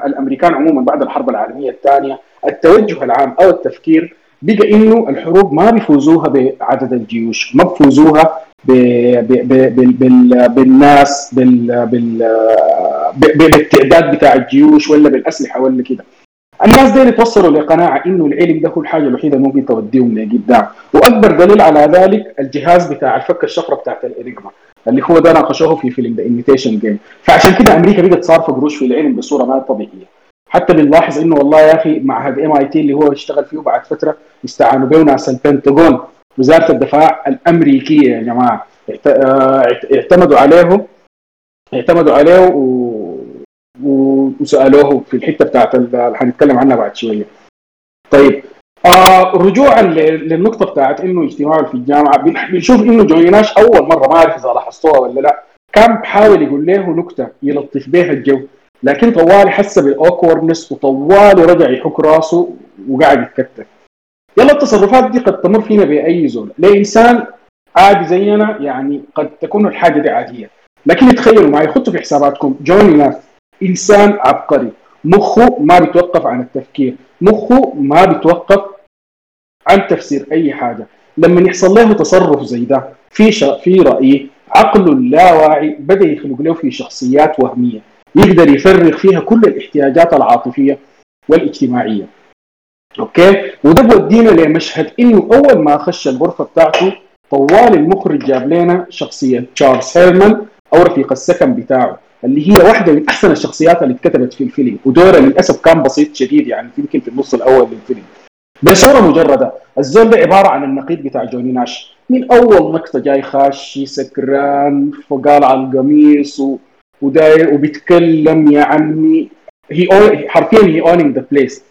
الأمريكان عموما بعد الحرب العالمية الثانية التوجه العام أو التفكير بقى إنه الحروب ما بيفوزوها بعدد الجيوش ما بيفوزوها بالناس بالتعداد بتاع الجيوش ولا بالأسلحة ولا كده. الناس دي توصلوا لقناعة إنه العلم ده هو الحاجة الوحيدة ممكن توديهم لقدام وأكبر دليل على ذلك الجهاز بتاع الفك الشفرة بتاعت الانجما اللي هو ده ناقشوه في فيلم The Imitation Game فعشان كده أمريكا بقت صارفة قروش في العلم بصورة ما طبيعية. حتى بنلاحظ إنه والله يا أخي معهد MIT اللي هو اشتغل فيه بعد فترة استعانوا به ناس البنتاغون وزارة الدفاع الأمريكية يا جماعة آه، اعتمدوا عليه اعتمدوا عليه و... وسألوه في الحتة بتاعت اللي حنتكلم عنها بعد شوية. طيب آه رجوعا للنقطة بتاعت إنه اجتماعه في الجامعة. بنشوف إنه جويناش أول مرة ما أعرف إذا لاحظتوها ولا لا. كان بحاول يقول له نكتة يلطف بها الجو لكن طوالي حس بالاوكورنس وطوالي رجع يحك راسه وقاعد يتكتك يلا التصرفات دي قد تمر فينا بأي زول. لإنسان عادي زينا يعني قد تكون الحاجة دي عادية. لكن تخيلوا معي خطوا في حساباتكم جوني ناس إنسان عبقري. مخه ما بيتوقف عن التفكير. مخه ما بيتوقف عن تفسير أي حاجة. لما يحصل له تصرف زي ده في في رايي عقله اللاواعي بدأ يخلق له في شخصيات وهمية. يقدر يفرغ فيها كل الاحتياجات العاطفية والاجتماعية. أوكي؟ وده بودينا لمشهد إنه أول ما خش الغرفة بتاعته طوال المخرج جاب لنا شخصية تشارلز هيرمان أو رفيق السكن بتاعه. اللي هي واحدة من أحسن الشخصيات اللي اتكتبت في الفيلم ودورها للأسف كان بسيط شديد يعني يمكن في النص الأول للفيلم بصوره مجردة الزول ده عبارة عن النقيض بتاع جوني ناش. من أول نقطه جاي خاشي سكران فقالع القميص و... وداير وبيتكلم يا عمي هي حرفيا he owning the place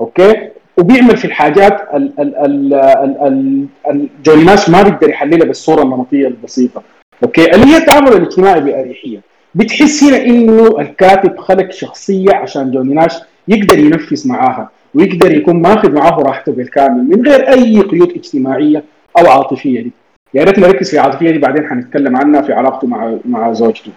okay؟ وبيعمل في الحاجات ال ال ال ال ال جوني ناش ما بيقدر يحللها بالصورة النمطية البسيطة. okay؟ اللي هي التعامل الاجتماعي بأريحية. بتحس هنا إنه الكاتب خلق شخصية عشان جوني ناش يقدر ينفس معاها ويقدر يكون ماخذ معاه راحته بالكامل من غير أي قيود اجتماعية أو عاطفية دي. يا ريت نركز في العاطفيه دي بعدين حنتكلم عنها في علاقته مع مع زوجته.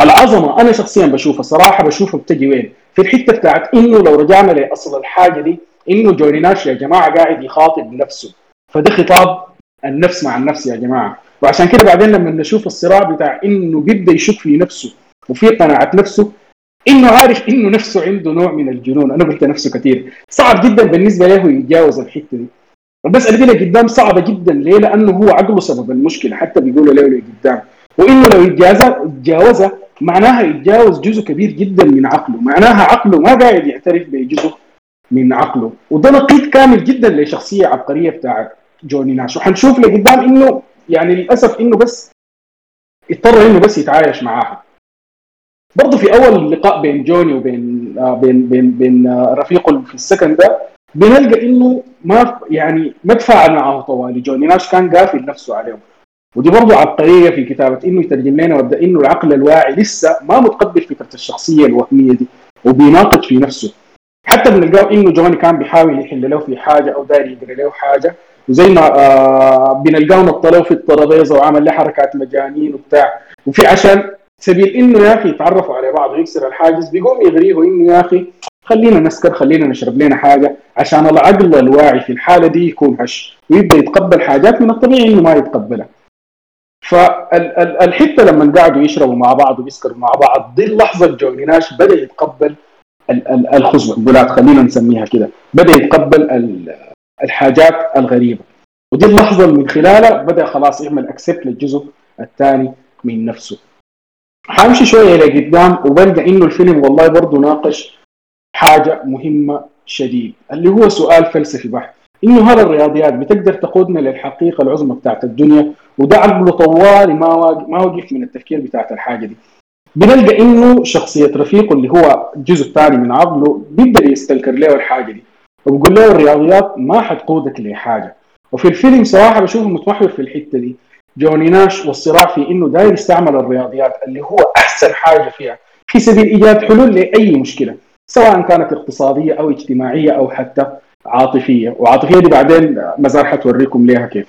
العظمة أنا شخصيا بشوفها صراحة بشوفها بتجي وين؟ في الحتة بتاعت إنه لو رجعنا لأصل الحاجة دي إنه جوني ناش يا جماعة قاعد يخاطب نفسه. فده خطاب النفس مع النفس يا جماعة. وعشان كده بعدين لما نشوف الصراع بتاع إنه بيبدأ يشك في نفسه وفي قناعة نفسه إنه عارف إنه نفسه عنده نوع من الجنون. أنا قلت نفسه كثير صعب جدا بالنسبة له يتجاوز الحتة دي. المسألة دي قدام صعبة جدا. ليه؟ لأنه هو عقله سبب المشكلة حتى بيقولوا له لقدام وإنه لو يتجاوزها معناها يتجاوز جزء كبير جدا من عقله. معناها عقله ما قاعد يعترف بجزء من عقله. وده نقيض كامل جدا لشخصية عبقرية بتاع جوني ناش. وحنشوف لقدام إنه يعني للأسف إنه بس اضطر إنه بس يتعايش معاها. برضه في أول لقاء بين جوني وبين آه بين بين بين آه رفيقه في السكن ده بنلقى إنه ما يعني ما تفاعل معه طوالي جوني ناش كان قافل نفسه عليهم. ودي برضه عبقرية في كتابة إنه يترجم لنا ويبدا إنه العقل الواعي لسه ما متقبل فكرة الشخصية الوهمية دي وبيناقض في نفسه. حتى بنلقاه إنه جوني كان بيحاول يحل له في حاجة أو داير يقرأ له حاجة. وزي ما آه بنلقاه نطلوا في الترابيزة وعمل له حركات مجانين وبتاع. وفي عشان سبيل إنه يا أخي يتعرفوا على بعض ويكسر الحاجز بيقوم يغريه إنه يا أخي خلينا نسكر خلينا نشرب لنا حاجة عشان العقل الواعي في الحالة دي يكون هش ويبدأ يتقبل حاجات من الطبيعي إنه ما يتقبلها. فالحتة لما قعدوا يشربوا مع بعض ويسكروا مع بعض دي اللحظة جوني ناش بدأ يتقبل الخزعبلات خلينا نسميها كده. بدأ يتقبل الحاجات الغريبة. ودي اللحظة اللي من خلالها بدأ خلاص يعمل اكسبت للجزء الثاني من نفسه. حامشي شوية لقدام وبلقى إنه الفيلم والله برضه ناقش حاجة مهمة شديد اللي هو سؤال فلسفي بحت. إنه هل الرياضيات بتقدر تقودنا للحقيقة العظمى بتاعت الدنيا وده عقله طوالي ما ما وقف من التفكير بتاعت الحاجة دي. بنلقى إنه شخصية رفيقه اللي هو الجزء الثاني من عقله بيقدر يستنكر له الحاجة دي. وبقول له الرياضيات ما حتقودك لحاجة. وفي الفيلم صراحة بشوفه متمحور في الحتة دي. جوني ناش والصراع في إنه داير يستعمل الرياضيات اللي هو أحسن حاجة فيها. في سبيل إيجاد حلول لأي مشكلة سواء كانت اقتصادية أو اجتماعية أو حتى عاطفية. وعاطفية دي بعدين مزار حتوريكم ليها كيف.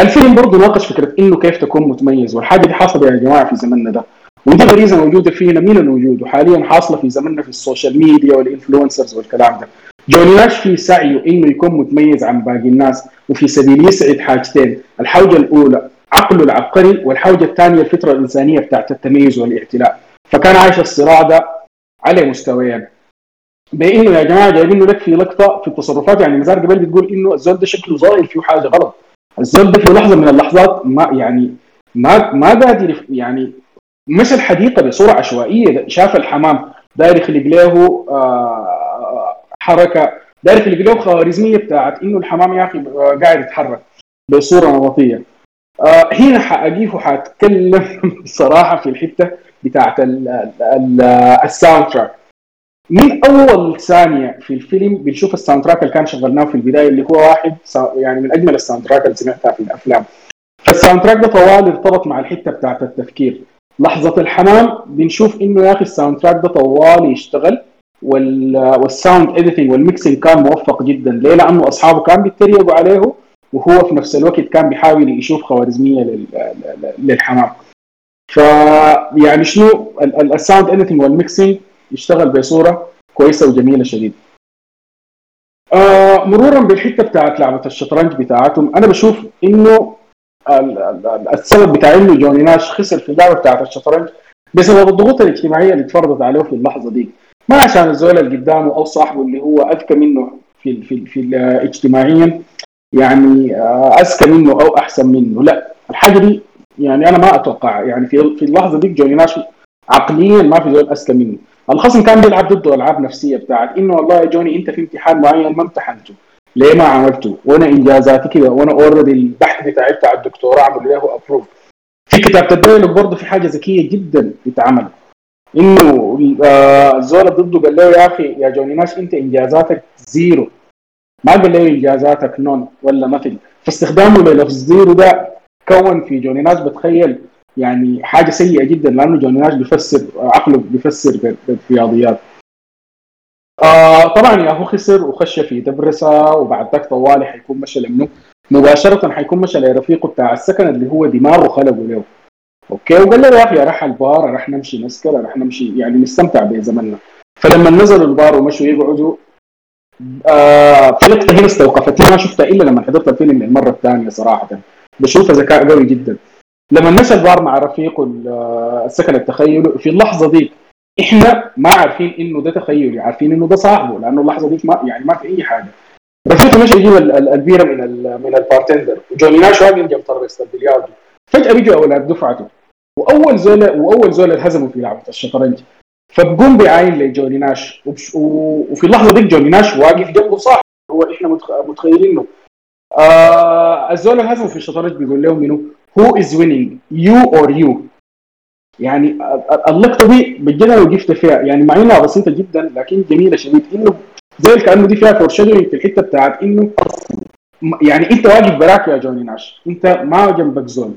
الفيلم برضه ناقش فكرة إنه كيف تكون متميز. والحاجة دي حاصلة يا جماعة في زمننا ده. ودي غريزة موجودة فينا من الوجود وحاليا حاصلة في زمننا في ال social media وال influencers والكلام ده. جوني ناش في سعيه إنه يكون متميز عن باقي الناس وفي سبيل يسعد حاجتين الحوجه الأولى عقله العبقري والحوجه الثانية الفطرة الإنسانية بتاعت التميز والاعتلاء. فكان عايش الصراع ده على مستويين. بإنه يا جماعة جايبينه لك في لقطة في التصرفات يعني مزار قبل بتقول إنه الزول ده شكله ظاهر فيه حاجة غلط. الزول ده في لحظة من اللحظات ما يعني ما ما قادر يعني مشى الحديقة بصورة عشوائية شاف الحمام داير يخلق له آه، حركة. داير يخلق له خوارزمية بتاعت إنه الحمام يا أخي قاعد يتحرك بصورة نمطية. آه هنا حاجيه وحأتكلم (laughs) صراحة في الحتة بتاعت ال soundtrack من أول ثانية في الفيلم بنشوف ال soundtrack اللي كان شغلناه في البداية اللي هو واحد يعني من أجمل ال soundtrack اللي سمعتها في الأفلام. فال soundtrack ده طوال ارتبط مع الحتة بتاعت التفكير. لحظة الحمام بنشوف إنه يا أخي ال soundtrack ده طوال يشتغل. وال sound editing وال mixing كان موفق جدا. ليه؟ لأنه أصحابه كان بيتريقوا عليه وهو في نفس الوقت كان بيحاول يشوف خوارزمية للحمام. ف يعني شنو؟ ال sound editing وال mixing يشتغل بصورة كويسة وجميلة شديد. آه مرورا بالحتة بتاعت لعبة الشطرنج بتاعتهم أنا بشوف إنه السبب بتاع إنه جوني ناش خسر في اللعبة بتاعت الشطرنج بسبب الضغوط الاجتماعية اللي اتفرضت عليه في اللحظة دي. ما عشان الزول اللي قدامه أو صاحبه اللي هو أذكى منه في في في اجتماعيا يعني آه، أذكى منه أو أحسن منه. لا الحاجة دي يعني أنا ما أتوقع. يعني في في اللحظة دي جوني ناش عقليا ما في زول أذكى منه. الخصم كان بيلعب ضده ألعاب نفسية بتاعت إنه والله يا جوني أنت في امتحان معين ما امتحنته. ليه ما عملته؟ وأنا إنجازاتي كده. وأنا already البحث بتاعي بتاع الدكتوراه عمل له approve في كتابة ال dialogue برضه في حاجة ذكية جدا بتتعمل إنه آه الزول ضده قال له يا أخي يا جوني ناش أنت إنجازاتك zero. ما قال له إنجازاتك none ولا مثلا فاستخدامه للفظ zero ده كون في جوني ناش بتخيل يعني حاجة سيئة جدا لأنه جوني ناش بيفسر عقله بيفسر بالرياضيات. آه طبعا يا هو خسر وخش في دبرسة وبعد ذاك طوالي حيكون مشى لمنه مباشرة حيكون مشى لرفيقه بتاع السكن اللي هو دماغه خلقه له. okay وقال له يا أخي راح البار راح نمشي نسكر راح نمشي يعني نستمتع بزمننا. فلما نزلوا البار ومشوا يقعدوا آه في لقطه هنا استوقفتني ما شفتها إلا لما حضرت الفيلم للمره الثانية صراحة. بشوفها ذكاء قوي جدا. لما مشى البار مع رفيقه آه، السكن التخيلي في اللحظة دي إحنا ما عارفين إنه ده تخيلي عارفين إنه ده صاحبه لأنه اللحظة دي ما يعني ما في أي حاجة. رفيقه مشى يجيب البيرة من من ال bartender وجوني ناش واقف جنب ترابيزه البلياردو. فجأة بيجوا أولاد دفعته. وأول زول وأول زول انهزموا في لعبة الشطرنج. فبقوم بعاين لجوني ناش. وفي اللحظة دي جوني ناش واقف جنبه صاحب هو إحنا متخيلينه. آه الزول انهزموا في الشطرنج بيقول لهم منو؟ who is winning you or you يعني اللقطة دي بجد أنا وقفت فيها. يعني مع إنها بسيطة جدا لكن جميلة شديد. إنه زي كأنه دي فيها فور في الحتة بتاعت إنه يعني أنت واقف براك يا جوني ناش. أنت ما جنبك زول.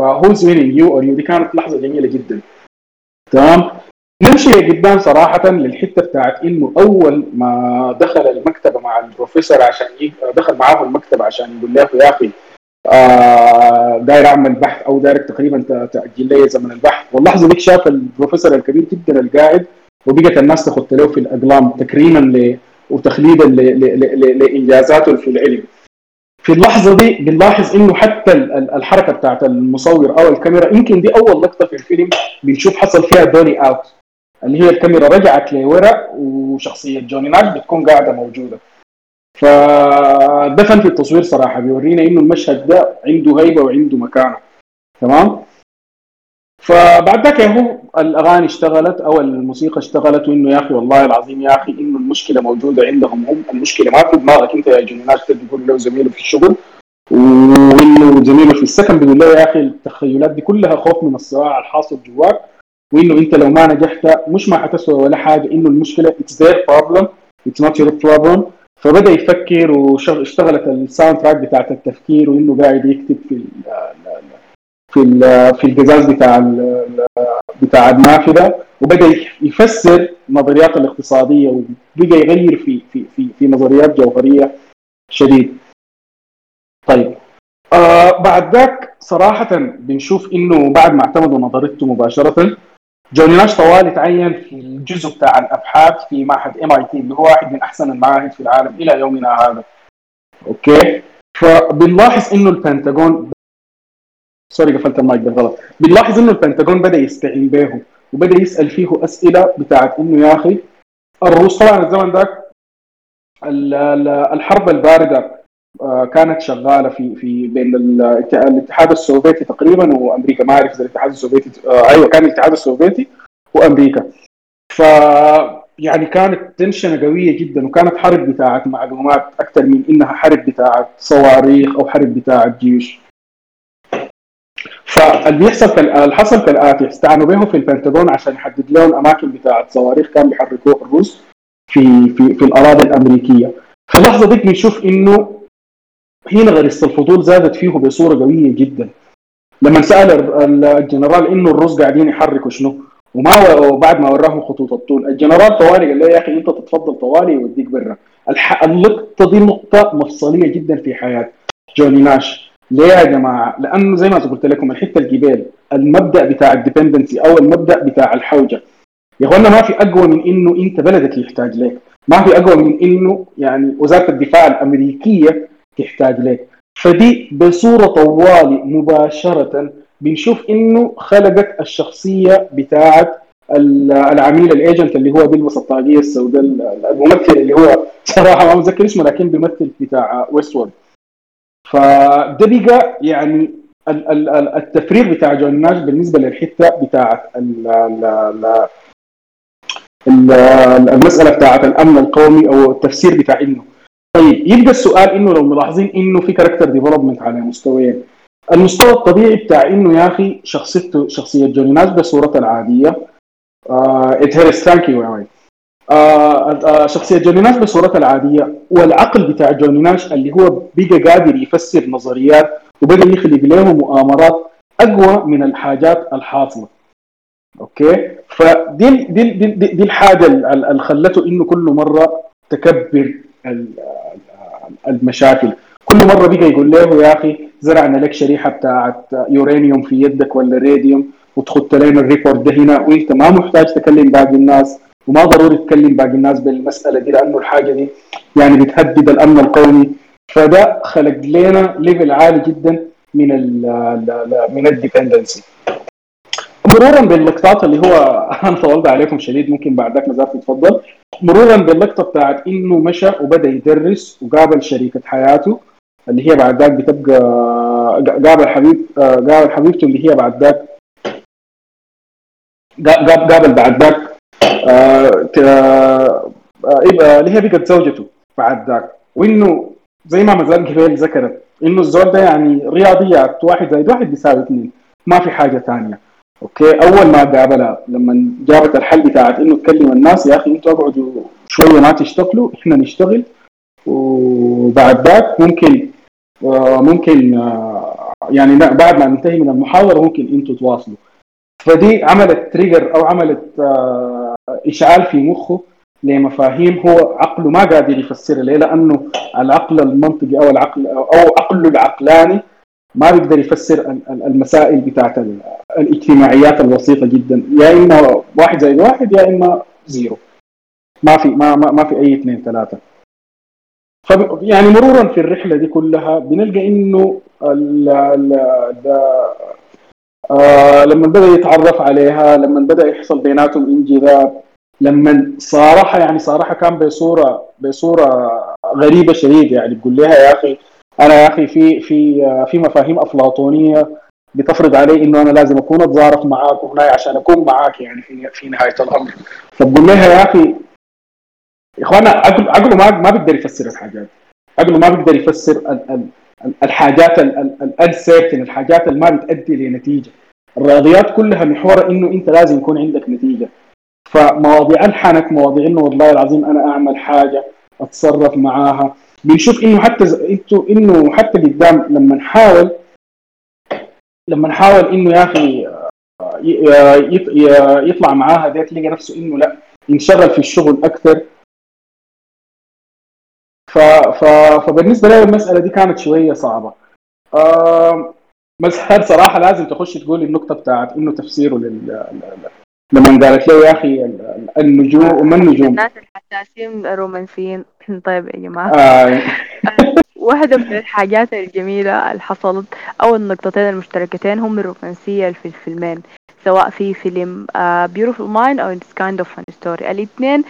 ف who's winning you or you دي كانت لحظة جميلة جدا. تمام؟ نمشي قدام صراحة للحتة بتاعت إنه أول ما دخل المكتبة مع البروفيسور عشان دخل معاه المكتبة عشان يقول له يا أخي آه داير أعمل بحث أو داير تقريبا تأجل لي زمن البحث. واللحظة ديك شاف البروفيسور الكبير جدا القاعد وبقت الناس تخط له في الأقلام تكريما وتخليدا لإنجازاته في العلم. في اللحظة دي بنلاحظ إنه حتى الحركة بتاعت المصور أو الكاميرا يمكن دي أول لقطة في الفيلم بنشوف حصل فيها دوني اوت اللي هي الكاميرا رجعت لورا وشخصية جوني ناش بتكون قاعدة موجودة. فده فن في التصوير صراحة بيورينا إنه المشهد ده عنده هيبة وعنده مكانة. تمام؟ فبعد ذاك هو الأغاني اشتغلت أو الموسيقى اشتغلت وإنه يا أخي والله العظيم يا أخي إنه المشكلة موجودة عندهم هم. المشكلة ما في دماغك أنت يا جون ناش بيقول له زميله في الشغل وإنه زميله في السكن بيقول له يا أخي التخيلات دي كلها خوف من الصراع الحاصل جواك وإنه أنت لو ما نجحت مش ما حتسوى ولا حاجة. إنه المشكلة it's their problem it's not your problem فبدأ يفكر واشتغلت ال soundtrack بتاعت التفكير وإنه قاعد يكتب في في في القزاز بتاع بتاع النافذة وبدا يفسر النظريات الاقتصادية وبقى يغير في في في في نظريات جوهرية شديد. طيب آه بعد ذاك صراحة بنشوف إنه بعد ما اعتمدوا نظريته مباشرة جوني ناش طوالي تعين في الجزء بتاع الأبحاث في معهد MIT اللي هو واحد من أحسن المعاهد في العالم إلى يومنا هذا. okay؟ فبنلاحظ إنه البنتاجون sorry قفلت المايك بالغلط بنلاحظ إنه البنتاجون بدأ يستعين به وبدأ يسأل فيه أسئلة بتاعت إنه يا أخي الروس طبعا الزمن ذاك الحرب الباردة آه، كانت شغالة في في بين الاتحاد السوفيتي تقريبا وأمريكا ما اعرف إذا الاتحاد السوفيتي آه، أيوه كان الاتحاد السوفيتي وأمريكا. ف يعني كانت تنشنة قوية جدا وكانت حرب بتاعت معلومات أكثر من إنها حرب بتاعت صواريخ أو حرب بتاعت جيش. فاللي بيحصل اللي حصل كالاتي استعنوا بهم في البنتاغون عشان يحدد لهم أماكن بتاعت صواريخ كان بيحركوها الروس في في في الأراضي الأمريكية. في اللحظة دي بنشوف إنه هنا غريزه الفضول زادت فيه بصورة قوية جدا. لما سأل الجنرال إنه الروس قاعدين يحركوا شنو وما وبعد ما وراهم خطوط الطول الجنرال طوالي قال له يا أخي أنت تتفضل طوالي يوديك برا. اللقطة دي نقطة مفصلية جدا في حياة جوني ناش. ليه يا جماعة؟ لأنه زي ما قلت لكم الحتة الجبال المبدأ بتاع ال dependency أو المبدأ بتاع الحوجة. يا إخوانا ما في أقوى من إنه أنت بلدك يحتاج لك. ما في أقوى من إنه يعني وزارة الدفاع الأمريكية تحتاج لك. فدي بصورة طوالي مباشرة بنشوف إنه خلقت الشخصية بتاعت العميل ال agent اللي هو بيلبس الطاقية السوداء الممثل اللي هو صراحة ما متذكر اسمه لكن بيمثل بتاع Westworld فده بقى يعني التفريغ بتاع جون ناش بالنسبة للحتة بتاعت المسألة بتاعت الأمن القومي أو التفسير بتاع إنه. طيب يبقى السؤال إنه لو ملاحظين إنه في character development على مستويين. المستوى الطبيعي بتاع إنه يا أخي شخصيته شخصية جوني ناش بصورتها العادية. اتهرس thank you شخصية جوني ناش بصورتها العادية والعقل بتاع جوني ناش اللي هو بقى قادر يفسر نظريات وبقى يخلق له مؤامرات أقوى من الحاجات الحاصلة. okay؟ فدي دي دي, دي, الحاجة اللي خلته إنه كل مرة تكبر المشاكل. كل مرة بقى يقول له يا أخي زرعنا لك شريحة بتاعت يورانيوم في يدك ولا راديوم وتخط لنا ال record ده هنا وإنت ما محتاج تكلم باقي الناس. وما ضروري تكلم باقي الناس بالمسألة دي لأنه الحاجة دي يعني بتهدد الأمن القومي. فده خلق لنا level عالي جدا من ال من ال dependency مرورا باللقطات اللي هو (laughs) أنا طولت عليكم شديد ممكن بعد ذاك نزار تتفضل مرورا باللقطة بتاعت إنه مشى وبدأ يدرس وقابل شريكة حياته اللي هي بعد ذاك بتبقى قابل حبيب قابل حبيبته اللي هي بعد ذاك قابل بعد ذاك اللي هي بقت زوجته بعد ذاك وإنه زي ما مازال قبل ذكرت إنه الزول ده يعني رياضيات واحد زائد واحد بيساوي اثنين ما في حاجة ثانية. okay؟ أول ما قابلها لما جابت الحل بتاعت إنه تكلم الناس يا أخي أنتوا اقعدوا شوية ما تشتغلوا إحنا نشتغل. وبعد ذاك ممكن ممكن يعني بعد ما ننتهي من المحاضرة ممكن إنتوا تواصلوا. فدي عملت trigger أو عملت إشعال في مخه لمفاهيم هو عقله ما قادر يفسرها ليه لأنه العقل المنطقي أو العقل أو عقله العقلاني ما بيقدر يفسر المسائل بتاعت الاجتماعيات البسيطه جدا. يا إما واحد زائد واحد يا إما زيرو. ما في ما ما, ما في أي اثنين ثلاثة. يعني مرورا في الرحلة دي كلها بنلقى إنه ال ال آه لما بدأ يتعرف عليها لما بدأ يحصل بيناتهم إنجذاب لما صارحها يعني صارحها كان بصوره بصورة غريبة شديد يعني. تقول لها يا أخي أنا يا أخي في في في مفاهيم أفلاطونية بتفرض علي إنه أنا لازم أكون اتظارف معاك وهنا عشان أكون معاك يعني في في نهاية الأمر. فتقول لها يا أخي إخوانا عقل عقله ما ما بيقدر يفسر الحاجات. عقله ما بيقدر يفسر ال ال الحاجات الانسيرتن الحاجات اللي ما بتؤدي لنتيجة. الرياضيات كلها محورها إنه أنت لازم يكون عندك نتيجة. فمواضيع ألحنك مواضيع إنه والله العظيم أنا أعمل حاجة أتصرف معاها. بنشوف إنه حتى أنتوا إنه حتى قدام لما نحاول لما حاول إنه يا أخي يطلع معاها ديت لقى نفسه إنه لأ ينشغل في الشغل أكثر ف... ف... فبالنسبة لي المسألة دي كانت شوية صعبة. آه... مزهر صراحة لازم تخش تقول النقطة بتاعت إنه تفسيره لل لما قالت له يا أخي النجوم وما النجوم؟ الناس الحساسين رومانسيين. (laughs) طيب يا جماعة. آه. واحدة من الحاجات الجميلة اللي حصلت أو النقطتين المشتركتين هم الرومانسية في الفيلمين سواء في فيلم uh, Beautiful Mind أو It's Kind of Fun Story. الاثنين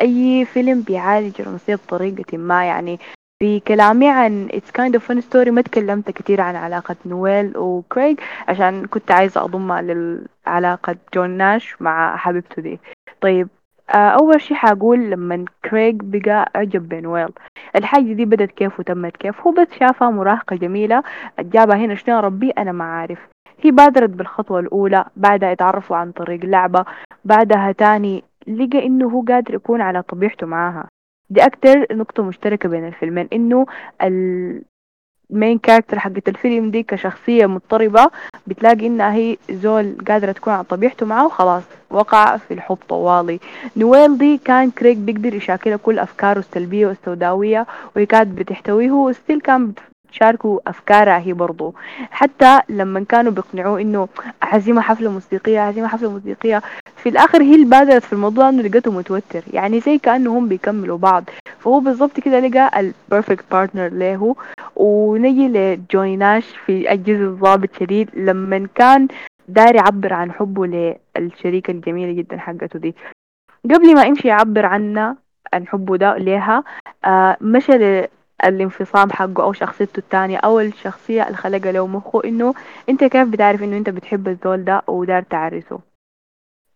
أي فيلم بيعالج الرومانسية بطريقة ما يعني في كلامي عن It's Kind of Fun Story ما تكلمت كثير عن علاقة نويل وكريغ عشان كنت عايزة أضمها لعلاقة جون ناش مع حبيبته دي. طيب آه، أول شي حقول لما كريغ بقى أعجب بنويل الحاجة دي بدت كيف وتمت كيف هو بس شافها مراهقة جميلة جابها هنا شنو ربي؟ أنا ما عارف. هي بادرت بالخطوة الأولى بعدها اتعرفوا عن طريق لعبة بعدها تاني لقى إنه هو قادر يكون على طبيعته معاها. دي أكتر نقطة مشتركة بين الفيلمين إنه ال main character حقت الفيلم دي كشخصية مضطربة بتلاقي انها هي زول قادرة تكون على طبيعته معاه وخلاص وقع في الحب طوالي. نويل دي كان كريج بيقدر يشاكلها كل أفكاره السلبية والسوداوية وهي كانت بتحتويه و still كان تشاركوا أفكارها هي برضو. حتى لما كانوا بيقنعوه إنه عزيمة حفلة موسيقية عزيمة حفلة موسيقية في الآخر هي اللي بادرت في الموضوع إنه لقيته متوتر. يعني زي كأنه هم بيكملوا بعض. فهو بالضبط كده لقى ال perfect partner له ونجي لجون ناش في الجزء الضابط شديد لما كان داير يعبر عن حبه للشريكة الجميلة جدا حقته دي. قبل ما يمشي يعبر عنها عن حبه ده ليها آه مشى الانفصام حقه أو شخصيته التانية أو الشخصية اللي خلقها له مخه إنه أنت كيف بتعرف إنه أنت بتحب الزول ده ودار تعرسه.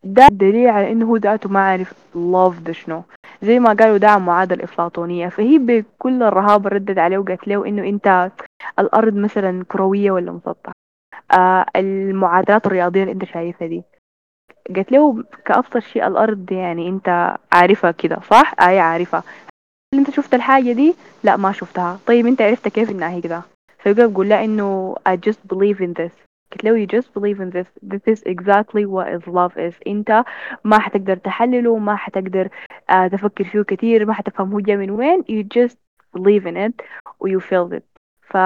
ده دليل على إنه هو ذاته ما عارف love ده شنو. زي ما قالوا ده معادلة افلاطونية فهي بكل الرهابة ردت عليه وقالت له إنه أنت الأرض مثلا كروية ولا مسطحة. آه المعادلات الرياضية اللي أنت شايفها دي. قالت له كأبسط شيء الأرض يعني أنت عارفها كده صح؟ أي عارفها. انت شفت الحاجة دي؟ لا ما شفتها. طيب انت عرفت كيف انها هي كده؟ فيبقى بقول لها إنه I just believe in this. قلت له you just believe in this. This is exactly what is love is. انت ما حتقدر تحلله ما حتقدر uh, تفكر فيه كتير ما حتفهم هو جاي من وين. You just believe in it و you feel it. ف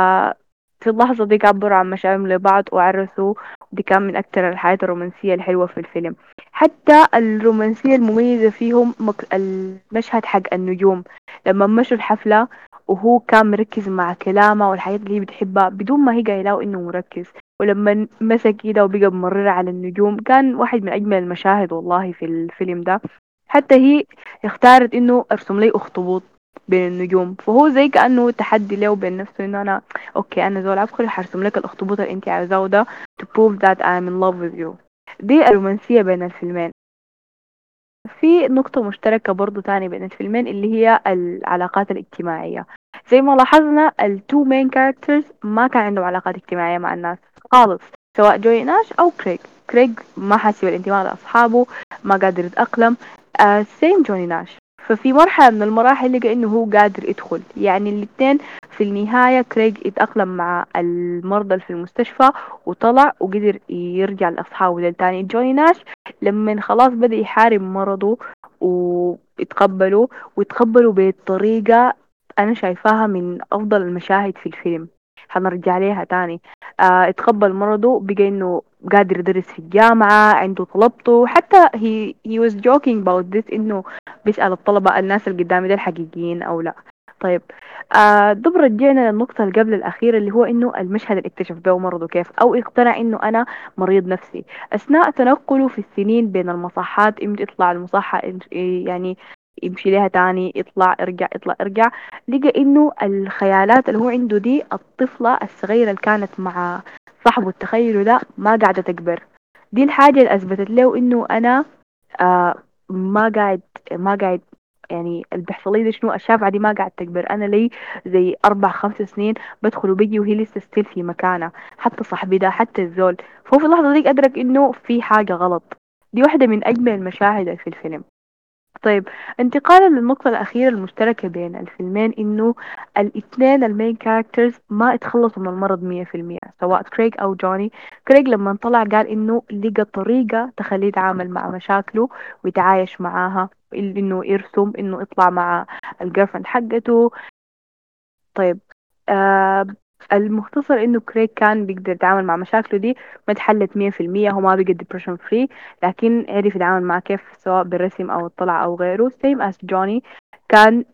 في اللحظة دي عبروا عن مشاعرهم لبعض وعرسوا دي كان من أكثر الحياة الرومانسية الحلوة في الفيلم. حتى الرومانسية المميزة فيهم المشهد حق النجوم. لما مشوا الحفلة وهو كان مركز مع كلامه والحاجات اللي هي بتحبها بدون ما هي قايلة إنه مركز. ولما مسك كده وبقى ممرر على النجوم كان واحد من أجمل المشاهد والله في الفيلم ده. حتى هي اختارت إنه أرسم لي أخطبوط بين النجوم. فهو زي كأنه تحدي له وبين نفسه إنه أنا أوكي أنا زول عبقري حرسم لك الأخطبوط اللي أنت عايزاه ده to prove that I'm in love with you. دي الرومانسية بين الفيلمين. في نقطة مشتركة برضو تاني بين الفيلمين اللي هي العلاقات الاجتماعية. زي ما لاحظنا ال two main characters ما كان عندهم علاقات اجتماعية مع الناس خالص سواء جوني ناش أو كريغ. كريغ ما حاسس بالانتماء لأصحابه ما قادر يتأقلم. same uh, جوني ناش. ففي مرحلة من المراحل لقى إنه هو قادر يدخل. يعني الاثنين في النهاية كريغ اتأقلم مع المرضى في المستشفى وطلع وقدر يرجع لأصحابه. تاني جوني ناش لما خلاص بدأ يحارب مرضه ويتقبله ويتقبله بطريقة أنا شايفاها من أفضل المشاهد في الفيلم. حنرجع ليها تاني. آه اتقبل مرضه بقى إنه قادر يدرس في الجامعة عنده طلبته. حتى he, he was joking about this إنه بيسأل الطلبة الناس اللي قدامي ده الحقيقيين أو لا. طيب آه دب رجعنا للنقطة اللي قبل الأخيرة اللي هو إنه المشهد اللي اكتشف به مرضه كيف أو اقتنع إنه أنا مريض نفسي. أثناء تنقله في السنين بين المصحات إمتى يطلع المصحة يعني يمشي لها تاني يطلع ارجع يطلع ارجع. لقى إنه الخيالات اللي هو عنده دي الطفلة الصغيرة اللي كانت مع صاحبه التخيل ده ما قاعدة تكبر. دي الحاجة اللي أثبتت له إنه أنا آه ما قاعد ما قاعد يعني اللي بيحصل لي شنو؟ الشافعة دي ما قاعد تكبر. أنا لي زي أربع خمس سنين بدخل وبيجي وهي لسه still في مكانها. حتى صاحبي ده حتى الزول. فهو في اللحظة دي أدرك إنه في حاجة غلط. دي واحدة من أجمل المشاهد في الفيلم. طيب انتقالا للنقطة الأخيرة المشتركة بين الفيلمين إنه الاثنين ال main characters ما اتخلصوا من المرض مية في المية سواء كريغ أو جوني. كريغ لما طلع قال إنه لقى طريقة تخليه يتعامل مع مشاكله ويتعايش معاها إنه يرسم إنه يطلع مع ال girlfriend حقته. طيب آه المختصر إنه كريغ كان بيقدر يتعامل مع مشاكله دي ما اتحلت مية في المية هو ما بقى depression free لكن عرف يتعامل مع كيف سواء بالرسم أو الطلع أو غيره. same as جوني كان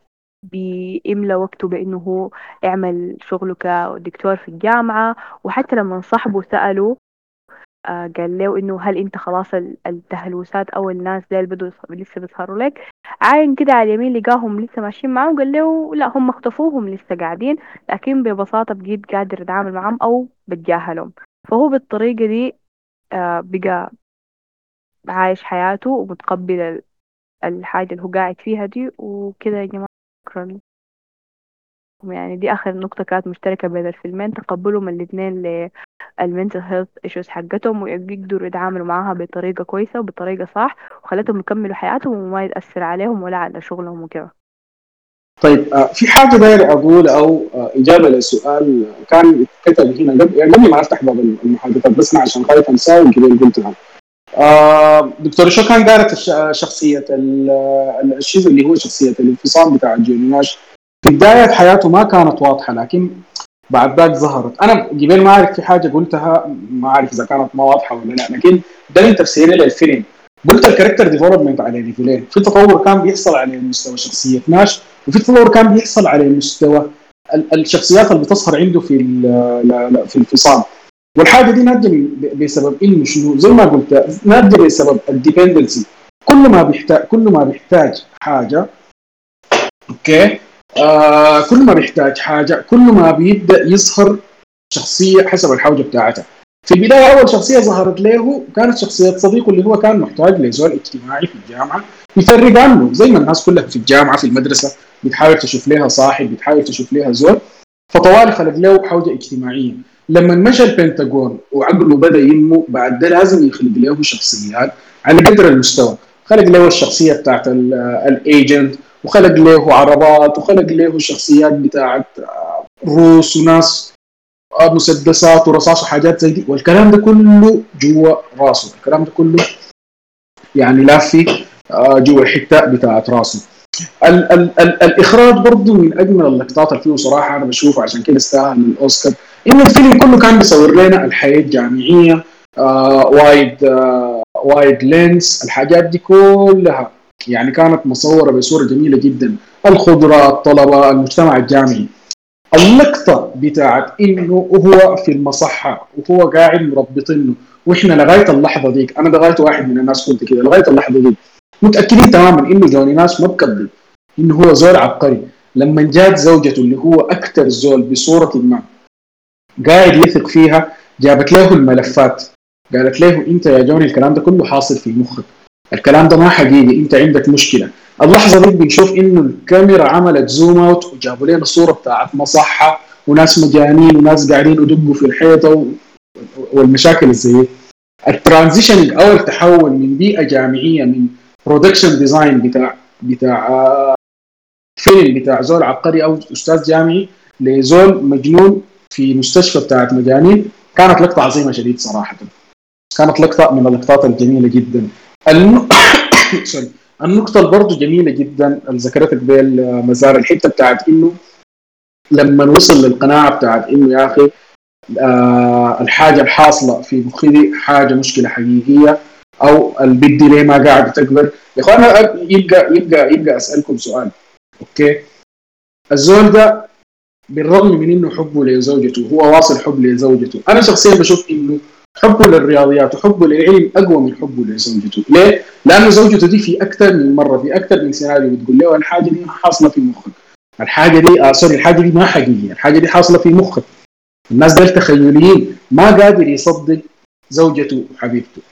بيملا وقته بإنه هو يعمل شغله كدكتور في الجامعة وحتى لما صاحبه سأله آه قال له إنه هل أنت خلاص التهلوسات أو الناس ديل بدوا لسه بيظهروا لك؟ عاين كده على اليمين لقاهم لسه ماشيين معاه وقال له لا هم اختفوهم لسه قاعدين لكن ببساطة بقيت قادر أتعامل معاهم أو بتجاهلهم. فهو بالطريقة دي آه بقى عايش حياته ومتقبل الحاجة اللي هو قاعد فيها دي وكده يا جماعة شكرا. يعني دي آخر نقطة كانت مشتركة بين الفيلمين تقبلهم الاثنين لل mental health issues حقتهم ويقدروا يتعاملوا معاها بطريقة كويسة وبطريقة صح وخلتهم يكملوا حياتهم وما يتأثر عليهم ولا على شغلهم وكده. طيب آه في حاجة داير أقول أو آه إجابة لسؤال كان كتب هنا. قبل يعني ما أفتح باب المحادثات بس عشان خايف أنساه قبل قلتها آه دكتور شو كان دارت شخصية الشيء اللي هو شخصية الانفصام بتاع جوني ناش؟ في بداية حياته ما كانت واضحة لكن بعد ذاك ظهرت. أنا قبل ما أعرف في حاجة قلتها ما أعرف إذا كانت ما واضحة ولا لا لكن ده من تفسيري للفيلم. قلت ال character development على level ين في تطور كان بيحصل على مستوى شخصية ناش وفي تطور كان بيحصل على مستوى الشخصيات اللي بتظهر عنده في في الانفصام والحاجة دي ناتجه بسبب انه شنو؟ زي ما قلت ناتجه بسبب ال dependency كل ما بيحتاج كل ما بيحتاج حاجة أوكي؟ آه كل ما بيحتاج حاجة كل ما بيبدأ يظهر شخصية حسب الحوجة بتاعتها في البداية أول شخصية ظهرت له كانت شخصية صديقه اللي هو كان محتاج لزول اجتماعي في الجامعة. يفرق عنه زي ما الناس كلها في الجامعة في المدرسة بتحاول تشوف لها صاحب بتحاول تشوف لها زول. فطوالي خلق له حوجة اجتماعية. لما مشى البنتاجون وعقله بدأ ينمو بعد ده لازم يخلق له شخصيات على قدر المستوى. خلق له الشخصية بتاعت الايجنت وخلق له عربات وخلق له شخصيات بتاعت روس وناس مسدسات ورصاص وحاجات زي دي. والكلام ده كله جوا راسه. الكلام ده كله يعني لافي جوا الحتة بتاعت راسه. ال ال ال الإخراج برضه من أجمل اللقطات اللي فيه صراحة أنا بشوفه عشان كده استاهل الأوسكار. انه الفيلم كله كان بيصور لنا الحياة الجامعية آه wide آه wide lens الحاجات دي كلها. يعني كانت مصورة بصورة جميلة جدا. الخضرة الطلبة المجتمع الجامعي. اللقطة بتاعت إنه هو في المصحة وهو قاعد مربطينه وإحنا لغاية اللحظة ديك أنا لغاية واحد من الناس كنت كده لغاية اللحظة دي متأكدين تماما إنه جوني ناش ما بكذب إنه هو زول عبقري. لما جات زوجته اللي هو أكثر زول بصورة ما قاعد يثق فيها جابت له الملفات قالت له أنت يا جوني الكلام ده كله حاصل في مخك. الكلام ده ما حقيقي انت عندك مشكلة. اللحظة دي بنشوف إنه الكاميرا عملت zoom out وجابوا لنا صورة بتاعت مصحة وناس مجانين وناس قاعدين يدقوا في الحيطة والمشاكل زي ال transition أو التحول من بيئة جامعية من production design بتاع بتاع فيلم بتاع زول عبقري أو أستاذ جامعي لزول مجنون في مستشفى بتاعت مجانين كانت لقطة عظيمة شديد صراحة. كانت لقطة من اللقطات الجميلة جدا. (coughs) النقطة اللي برضه جميلة جدا اللي ذكرتك بالمزار الحتة بتاعت إنه لما وصل للقناعة بتاعت إنه يا أخي آه الحاجة الحاصلة في مخي حاجة مشكلة حقيقية أو البدي ليه ما قاعد تكبر يا اخوانا يبقى يبقى يبقى أسألكم سؤال. okay؟ الزول ده بالرغم من إنه حبه لزوجته هو واصل حب لزوجته. أنا شخصيا بشوف إنه حبه للرياضيات وحبه للعلم أقوى من حبه لزوجته. ليه؟ لأنه زوجته دي في أكثر من مرة في أكثر من سيناريو بتقول له الحاجة دي حاصلة في مخك. الحاجة دي آه sorry الحاجة دي ما حقيقية الحاجة دي حاصلة في مخك. الناس دول تخيليين ما قادر يصدق زوجته وحبيبته.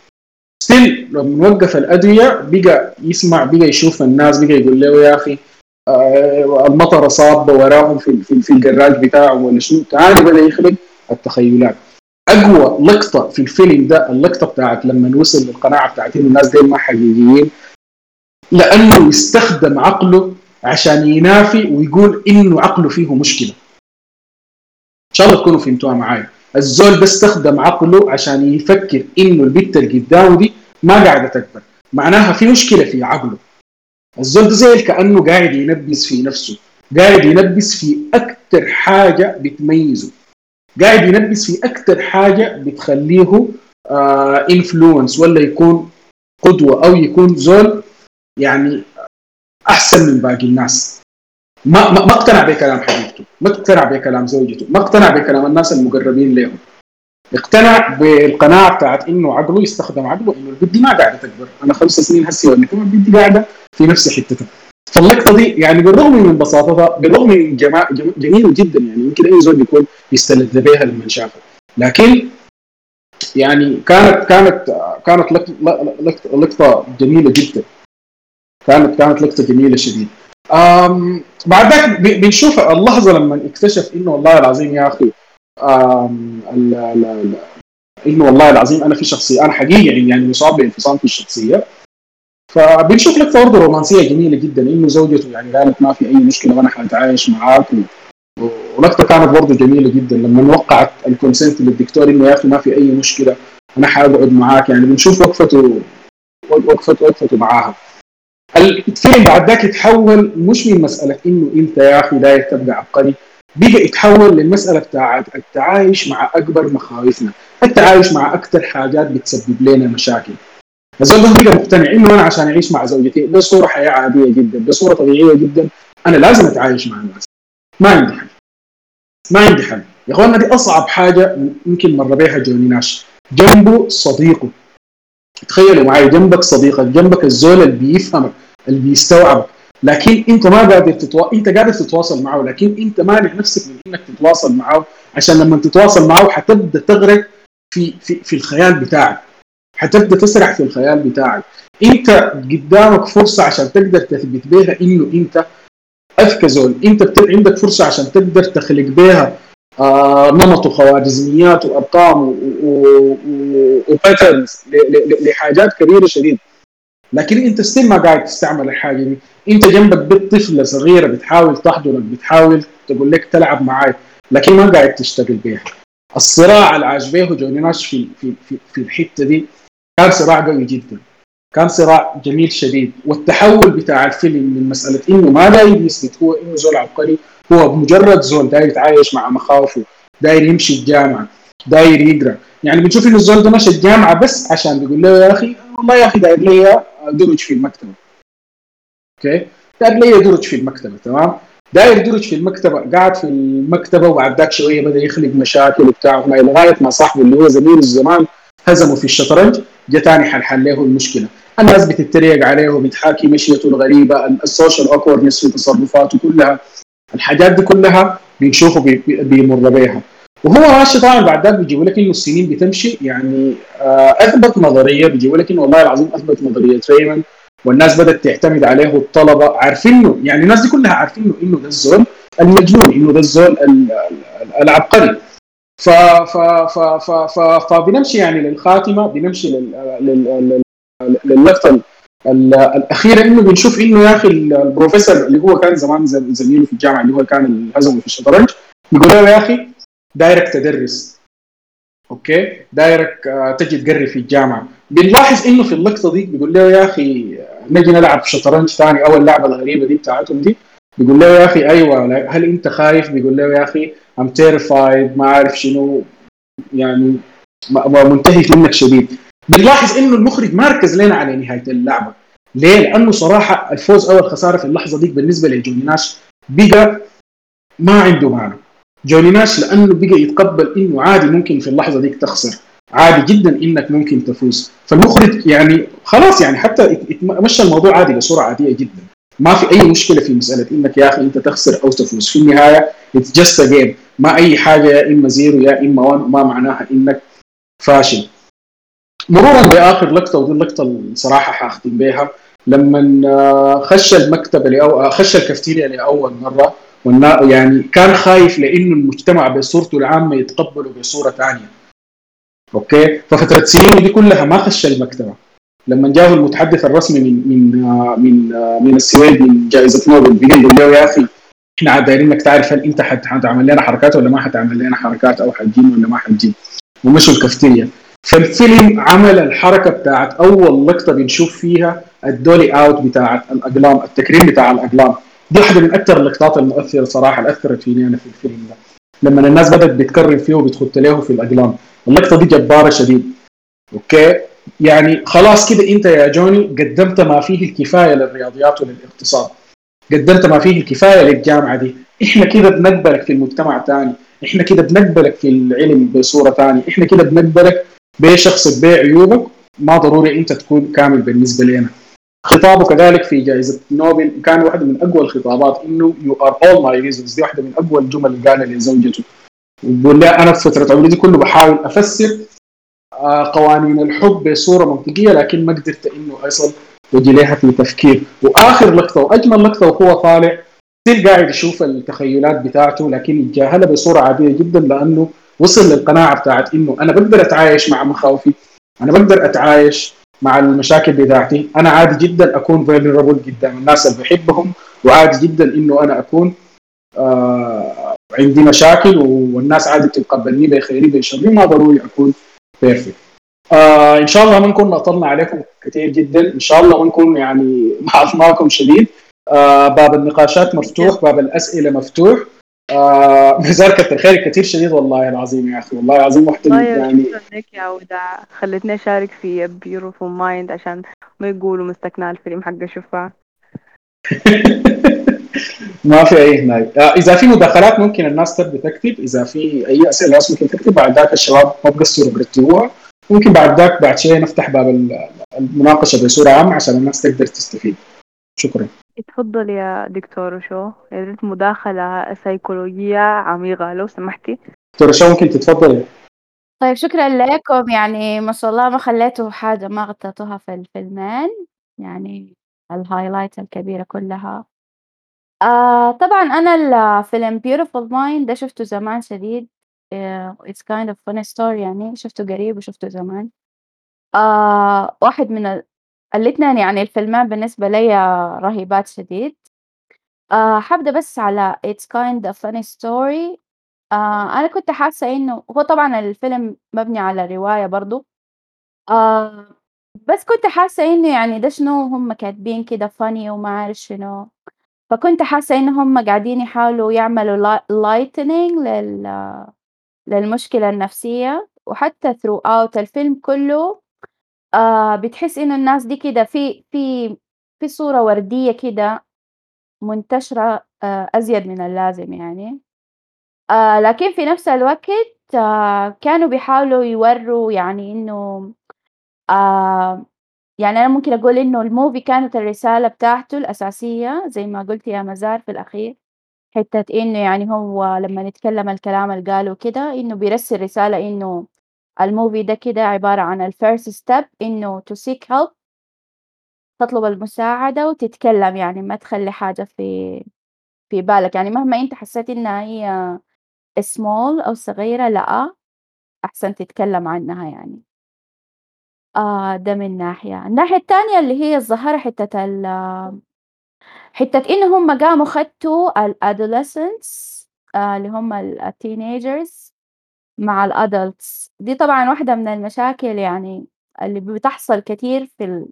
ستيل لما وقف الأدوية بقى يسمع بقى يشوف الناس بقى يقول له يا أخي آه المطرة صابة وراهم في في, في الجراج بتاعه ولا شنو. تعالى بدا يخلق التخيلات. أقوى لقطة في الفيلم ده اللقطة بتاعت لما وصل للقناعة بتاعت إنه الناس دي ما حقيقيين لأنه يستخدم عقله عشان ينافي ويقول إنه عقله فيه مشكلة. إن شاء الله تكونوا فهمتوها معايا. الزول ده استخدم عقله عشان يفكر إنه البت اللي قدامه دي ما قاعدة تكبر. معناها في مشكلة في عقله. الزول ده زي كأنه قاعد ينبس في نفسه قاعد ينبس في أكثر حاجة بتميزه. قاعد ينبس في أكثر حاجة بتخليه انفلونس آه ولا يكون قدوة أو يكون زول يعني أحسن من باقي الناس. ما ما اقتنع بكلام حبيبته ما اقتنع بكلام زوجته ما اقتنع بكلام الناس المقربين له اقتنع بالقناعة بتاعت إنه عقله يستخدم عقله إنه البنت ما قاعدة تكبر. أنا خمس سنين هسي ولا كم البنت قاعدة في نفس حتتها. فاللقطه دي يعني بالرغم من بساطتها بالرغم من جماعة جميله جدا يعني يمكن أي زول يكون يستلذ بها لما شافها لكن يعني كانت كانت كانت لقطه جميلة جدا. كانت كانت لقطة جميلة شديد. بعد ذلك بنشوف اللحظة لما اكتشف إنه والله العظيم يا أخي إنه والله العظيم أنا في شخصية أنا حقيقي يعني مصاب بانفصام في الشخصية. فبنشوف لقطه برضه رومانسية جميلة جدا إنه زوجته يعني قالت ما في أي مشكلة وأنا حاتعايش معاك ولقطة كانت برضه جميلة جدا لما وقعت الكونسنت للدكتور إنه يا أخي ما في أي مشكلة أنا حأقعد معاك يعني بنشوف وقفته وقفته وقفته معاها. الفيلم بعد ذاك يتحول؟ مش من مسألة إنه أنت يا أخي داير تبقى عبقري بقى يتحول للمساله بتاعت التعايش مع أكبر مخاوفنا التعايش مع أكثر حاجات بتسبب لنا مشاكل. ده بقى مقتنع إنه أنا عشان أعيش مع زوجتي ده صوره حياة عادية جدا ده صوره طبيعية جدا أنا لازم أتعايش مع الناس. ما عندي حل. ما عندي حل. يا اخوانا دي أصعب حاجة يمكن مر بها جوني ناش. جنبه صديقه. تخيلوا معي جنبك صديقك جنبك الزول اللي بيفهمك اللي بيستوعبك. لكن أنت ما قادر تتوا... أنت قادر تتواصل معه لكن أنت مانع نفسك من إنك تتواصل معه عشان لما تتواصل معه حتبدأ تغرق في في في الخيال بتاعك. حتبدأ تسرح في الخيال بتاعك. إنت قدامك فرصة عشان تقدر تثبت بها إنه إنت اذكى زول إنت بت... عندك فرصة عشان تقدر تخلق بها آه نمط وخوارزميات وأرقام و patterns لحاجات كبيرة شديد. لكن إنت still ما قاعد تستعمل الحاجة دي. إنت جنبك بنت طفله صغيرة بتحاول تحضنك بتحاول تقول لك تلعب معاي لكن ما قاعد تشتغل بيها. الصراع اللي عايشه جوني ناش في في في, في الحتة دي كان صراع قوي جدا. كان صراع جميل شديد. والتحول بتاع الفيلم من مسألة إنه ما داير يثبت هو إنه زول عبقري. هو مجرد زول داير يتعايش مع مخاوفه داير يمشي الجامعة داير يقرأ. يعني بنشوف إنه الزول ده مشى الجامعة بس عشان بيقول له يا أخي والله يا أخي داير لي درج في المكتبة. okay؟ داير لي درج في المكتبة تمام؟ داير درج في المكتبة قاعد في المكتبة وبعد ذاك شوية بدأ يخلق مشاكل وبتاع. لغاية ما صاحبه اللي هو زميله الزمان هزمه في الشطرنج. جا تاني حل حل له المشكلة. الناس بتتريق عليه وبتحاكي مشيته الغريبة ال social awkwardness في تصرفاته كلها. الحاجات دي كلها بنشوفه بيمر بيها. وهو ماشي طبعا بعد ذاك بيجيبوا لك إنه السنين بتمشي. يعني أثبت نظرية بيجيبوا لك إنه والله العظيم أثبت نظرية ريمان والناس بدأت تعتمد عليه الطلبه عارفينه يعني الناس دي كلها عارفينه إنه ده الزول المجنون إنه ده الزول العبقري. ف ف ف ف ف فبنمشي يعني للخاتمة بنمشي لل الأخيرة. إنه بنشوف إنه يا أخي البروفيسور اللي هو كان زمان زميله في الجامعة اللي هو كان هزمه في الشطرنج بيقول له يا أخي دايرك تدرس. أوكي؟ دايرك تجي تقري في الجامعة. بنلاحظ إنه في اللقطة دي بيقول له يا أخي نجي نلعب شطرنج ثاني أو اللعبه الغريبة دي بتاعتهم دي. بيقول له يا أخي أيوه هل أنت خايف؟ بيقول له يا أخي I'm terrified ما اعرف شنو. يعني منتهي منك شديد. بنلاحظ إنه المخرج ما ركز لنا على نهاية اللعبة. ليه؟ لأنه صراحة الفوز أو الخساره في اللحظة دي بالنسبة لجوني ناش بقى ما عنده معنى. جوني ناش لأنه بقى يتقبل إنه عادي ممكن في اللحظة ديك تخسر. عادي جدا إنك ممكن تفوز. فالمخرج يعني خلاص يعني حتى مشى الموضوع عادي بصوره عادية جدا. ما في أي مشكلة في مسألة إنك يا أخي أنت تخسر أو تفوز في النهاية it's just game ما أي حاجة يا إما zero يا إما 1 ما معناها إنك فاشل. مرورا بآخر لقطة ودي اللقطة الصراحه حاختم بها لما خش المكتب لأو خش الكافتيريا لأول مرة يعني كان خايف لأنه المجتمع بصورته العامة يتقبله بصورة ثانية أوكي؟ ففترة سنينه دي كلها ما خش المكتبه لما جاه المتحدث الرسمي من من من من السويد من جائزة نوبل بيجي يقول له يا أخي إحنا دايرين إنك تعرف هل أنت حتعمل لنا حركات ولا ما حتعمل لنا حركات أو حتجن ولا ما حتجن ومشوا الكافتيريا فالفيلم عمل الحركة بتاعت أول لقطة بنشوف فيها ال dolly out بتاعت الأقلام التكريم بتاع الأقلام. دي واحدة من أكثر اللقطات المؤثرة صراحة اللي أثرت فيني أنا في الفيلم ده. لما الناس بدأت بتكرم فيه وبتخت له في الأقلام. اللقطة دي جبارة شديد. أوكي؟ يعني خلاص كده انت يا جوني قدمت ما فيه الكفاية للرياضيات وللاقتصاد. قدمت ما فيه الكفاية للجامعة دي. إحنا كده بنقبلك في المجتمع ثاني إحنا كده بنقبلك في العلم بصورة ثانية إحنا كده بنقبلك بشخصك بعيوبك ما ضروري أنت تكون كامل بالنسبة لنا. خطابه كذلك في جائزة نوبل كان واحدة من أقوى الخطابات إنه you are all my reasons دي واحدة من أقوى الجمل اللي قالها لزوجته. وبقول لها أنا في فترة عمري دي كله بحاول أفسر قوانين الحب بصوره منطقية لكن ما قدرت إنه اصل لها في تفكير. وآخر لقطة وأجمل لقطة وهو طالع. still قاعد يشوف التخيلات بتاعته لكن يتجاهلها بصورة عادية جدا لأنه وصل للقناعة بتاعت إنه أنا بقدر أتعايش مع مخاوفي أنا بقدر أتعايش مع المشاكل بتاعتي أنا عادي جدا أكون vulnerable قدام الناس اللي بحبهم وعادي جدا إنه أنا أكون آه عندي مشاكل والناس عادي تتقبلني بخيري بشري ما ضروري أكون perfect آه إن شاء الله ما نكون أطلنا عليكم كثير جدا. إن شاء الله ما نكون يعني (laughs) معكم شديد. آه باب النقاشات مفتوح باب الأسئلة مفتوح. آه مزار كتر خيرك كثير شديد والله العظيم يا أخي. والله العظيم والله يعني. شكرا يا وداع خلتني أشارك في Beautiful Mind عشان ما يقولوا مستكنا الفيلم حق الشفاعة (laughs) ما في أي هناك آه إذا في مداخلات ممكن الناس تبدا تكتب. إذا في أي أسئلة الناس ممكن تكتب. بعد ذاك الشباب ما بقصروا برتبوها. ممكن بعد ذاك بعد شيء نفتح باب ال- المناقشة بصورة عامة عشان الناس تقدر تستفيد. شكرا. اتفضل يا دكتور شو؟ يا ريت مداخلة سيكولوجية عميقة. لو سمحتي. دكتوره شو ممكن تتفضلي؟ طيب شكرا لكم. يعني ما شاء الله ما خليتوا حاجة ما غطيتوها في الفيلمين يعني الهايلايت الكبيرة كلها. آه طبعا أنا الفيلم Beautiful Mind ده شفته زمان شديد. آه it's kind of funny story يعني شفته قريب وشفته زمان. آه واحد من ال- الاتنين يعني الفيلمين بالنسبة لي رهيبات شديد. آه حابدأ بس على it's kind of funny story. آه أنا كنت حاسة إنه هو طبعًا الفيلم مبني على رواية برضه، آه بس كنت حاسة إنه يعني ده شنو هم كاتبين كده funny وما أعرف شنو، فكنت حاسة إن هم قاعدين يحاولوا يعملوا lightening لل للمشكلة النفسية، وحتى throughout الفيلم كله آه بتحس إنه الناس دي كده في في في صورة وردية كده منتشرة آآ أزيد من اللازم يعني. آآ لكن في نفس الوقت آه كانوا بيحاولوا يورّوا يعني إنه آآ يعني أنا ممكن أقول إنه الmovie كانت الرسالة بتاعته الأساسية زي ما قُلتِ يا مزار في الأخير، حتّة إنه يعني هو لمّا نتكلّم الكلام اللي قاله كده إنه بيرسّل رسالة إنه الmovie ده كده عبارة عن الfirst step إنه to seek help تطلب المساعدة وتتكلّم يعني ما تخلّي حاجة في في بالك، يعني مهما أنت حسّيت إنها هي small أو صغيرة لأ، أحسن تتكلّم عنها يعني. آه ده من ناحية، الناحية التانية اللي هي الظاهرة حتّة ال حتّة إن هم قاموا خدّوا الadolescents آآ اللي هم ال الteenagers مع الadults. دي طبعًا واحدة من المشاكل يعني اللي بتحصل كتير في ال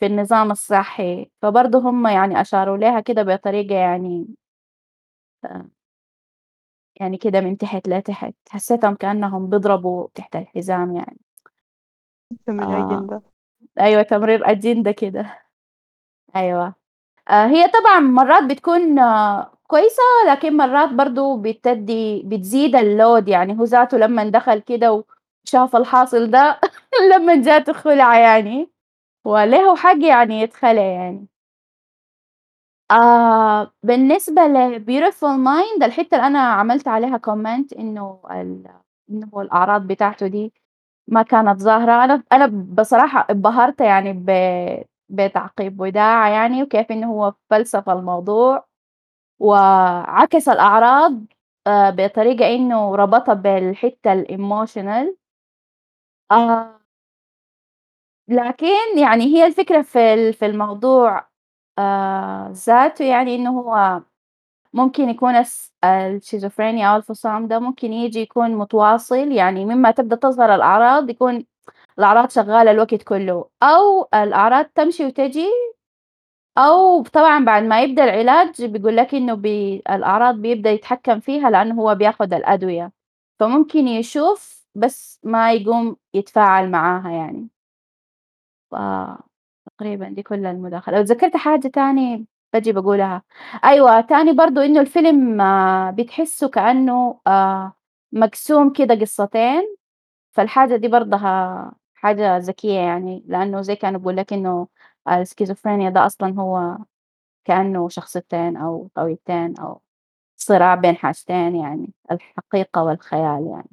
في النظام الصحّي، فبرضه هم يعني أشاروا ليها كده بطريقة يعني آآ يعني كده من تحت لتحت، حسّيتهم كأنهم بيضربوا تحت الحزام يعني. آه. أيوه تمرير أجندة كده، أيوه. آآ هي طبعًا مرّات بتكون كويسة، لكن مرّات برضه بتدّي بتزيد الload يعني هو ذاته لمّا دخل كده وشاف الحاصل ده (laughs) لمّا جاته خُلعة يعني، وله حق يعني يتخلع يعني. آآ بالنسبة لbeautiful mind الحتّة اللي أنا عملت عليها comment إنه ال إنه هو الأعراض بتاعته دي ما كانت ظاهرة، أنا أنا بصراحة انبهرت يعني ب بتعقيب وداع يعني، وكيف إنه هو فلسف الموضوع، وعكس الأعراض آآ بطريقة إنه ربطها بالحتّة ال emotional. آه. لكن يعني هي الفكرة في في الموضوع آه ذاته يعني إنه هو ممكن يكون الشيزوفرينيا أو الفصام ده ممكن يجي يكون متواصل يعني مما تبدأ تظهر الأعراض يكون الأعراض شغالة الوقت كله. أو الأعراض تمشي وتجي أو طبعًا بعد ما يبدأ العلاج بيقول لك إنه بي الأعراض بيبدأ يتحكم فيها لأنه هو بياخد الأدوية، فممكن يشوف بس ما يقوم يتفاعل معاها يعني. تقريبًا دي كل المداخلة، لو اتذكرت حاجة تاني باجي باقولها. أيوه، تاني برضه إنه الفيلم بتحسّه كأنه آآ مقسوم كده قصتين، فالحاجة دي برضها حاجة ذكية يعني، لأنه زي كان بيقول لك إنه الschizophrenia ده أصلًا هو كأنه شخصيتين أو طريقتين أو صراع بين حاجتين يعني، الحقيقة والخيال يعني.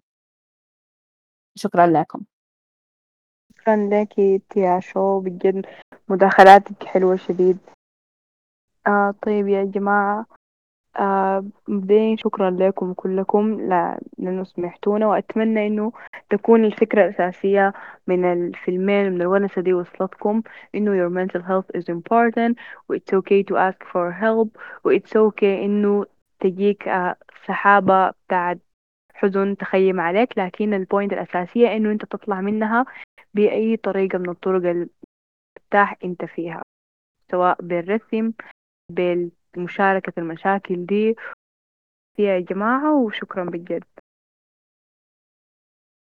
شكرًا لكم. شكرا لك يا شو بجد مداخلاتك حلوة شديد آه طيب يا جماعة آه مبدئيا شكرا لكم كلكم لأنه سمعتونا وأتمنى إنه تكون الفكرة الأساسية من الفيلمين من الونسة دي وصلتكم إنه your mental health is important و it's okay to ask for help و it's okay إنه تجيك آه سحابة بتاعت حزن تخيم عليك لكن البوينت الأساسية إنه أنت تطلع منها بأي طريقة من الطرق اللي ترتاح أنت فيها سواء بالرسم بمشاركة المشاكل دي يا جماعة وشكرا بجد.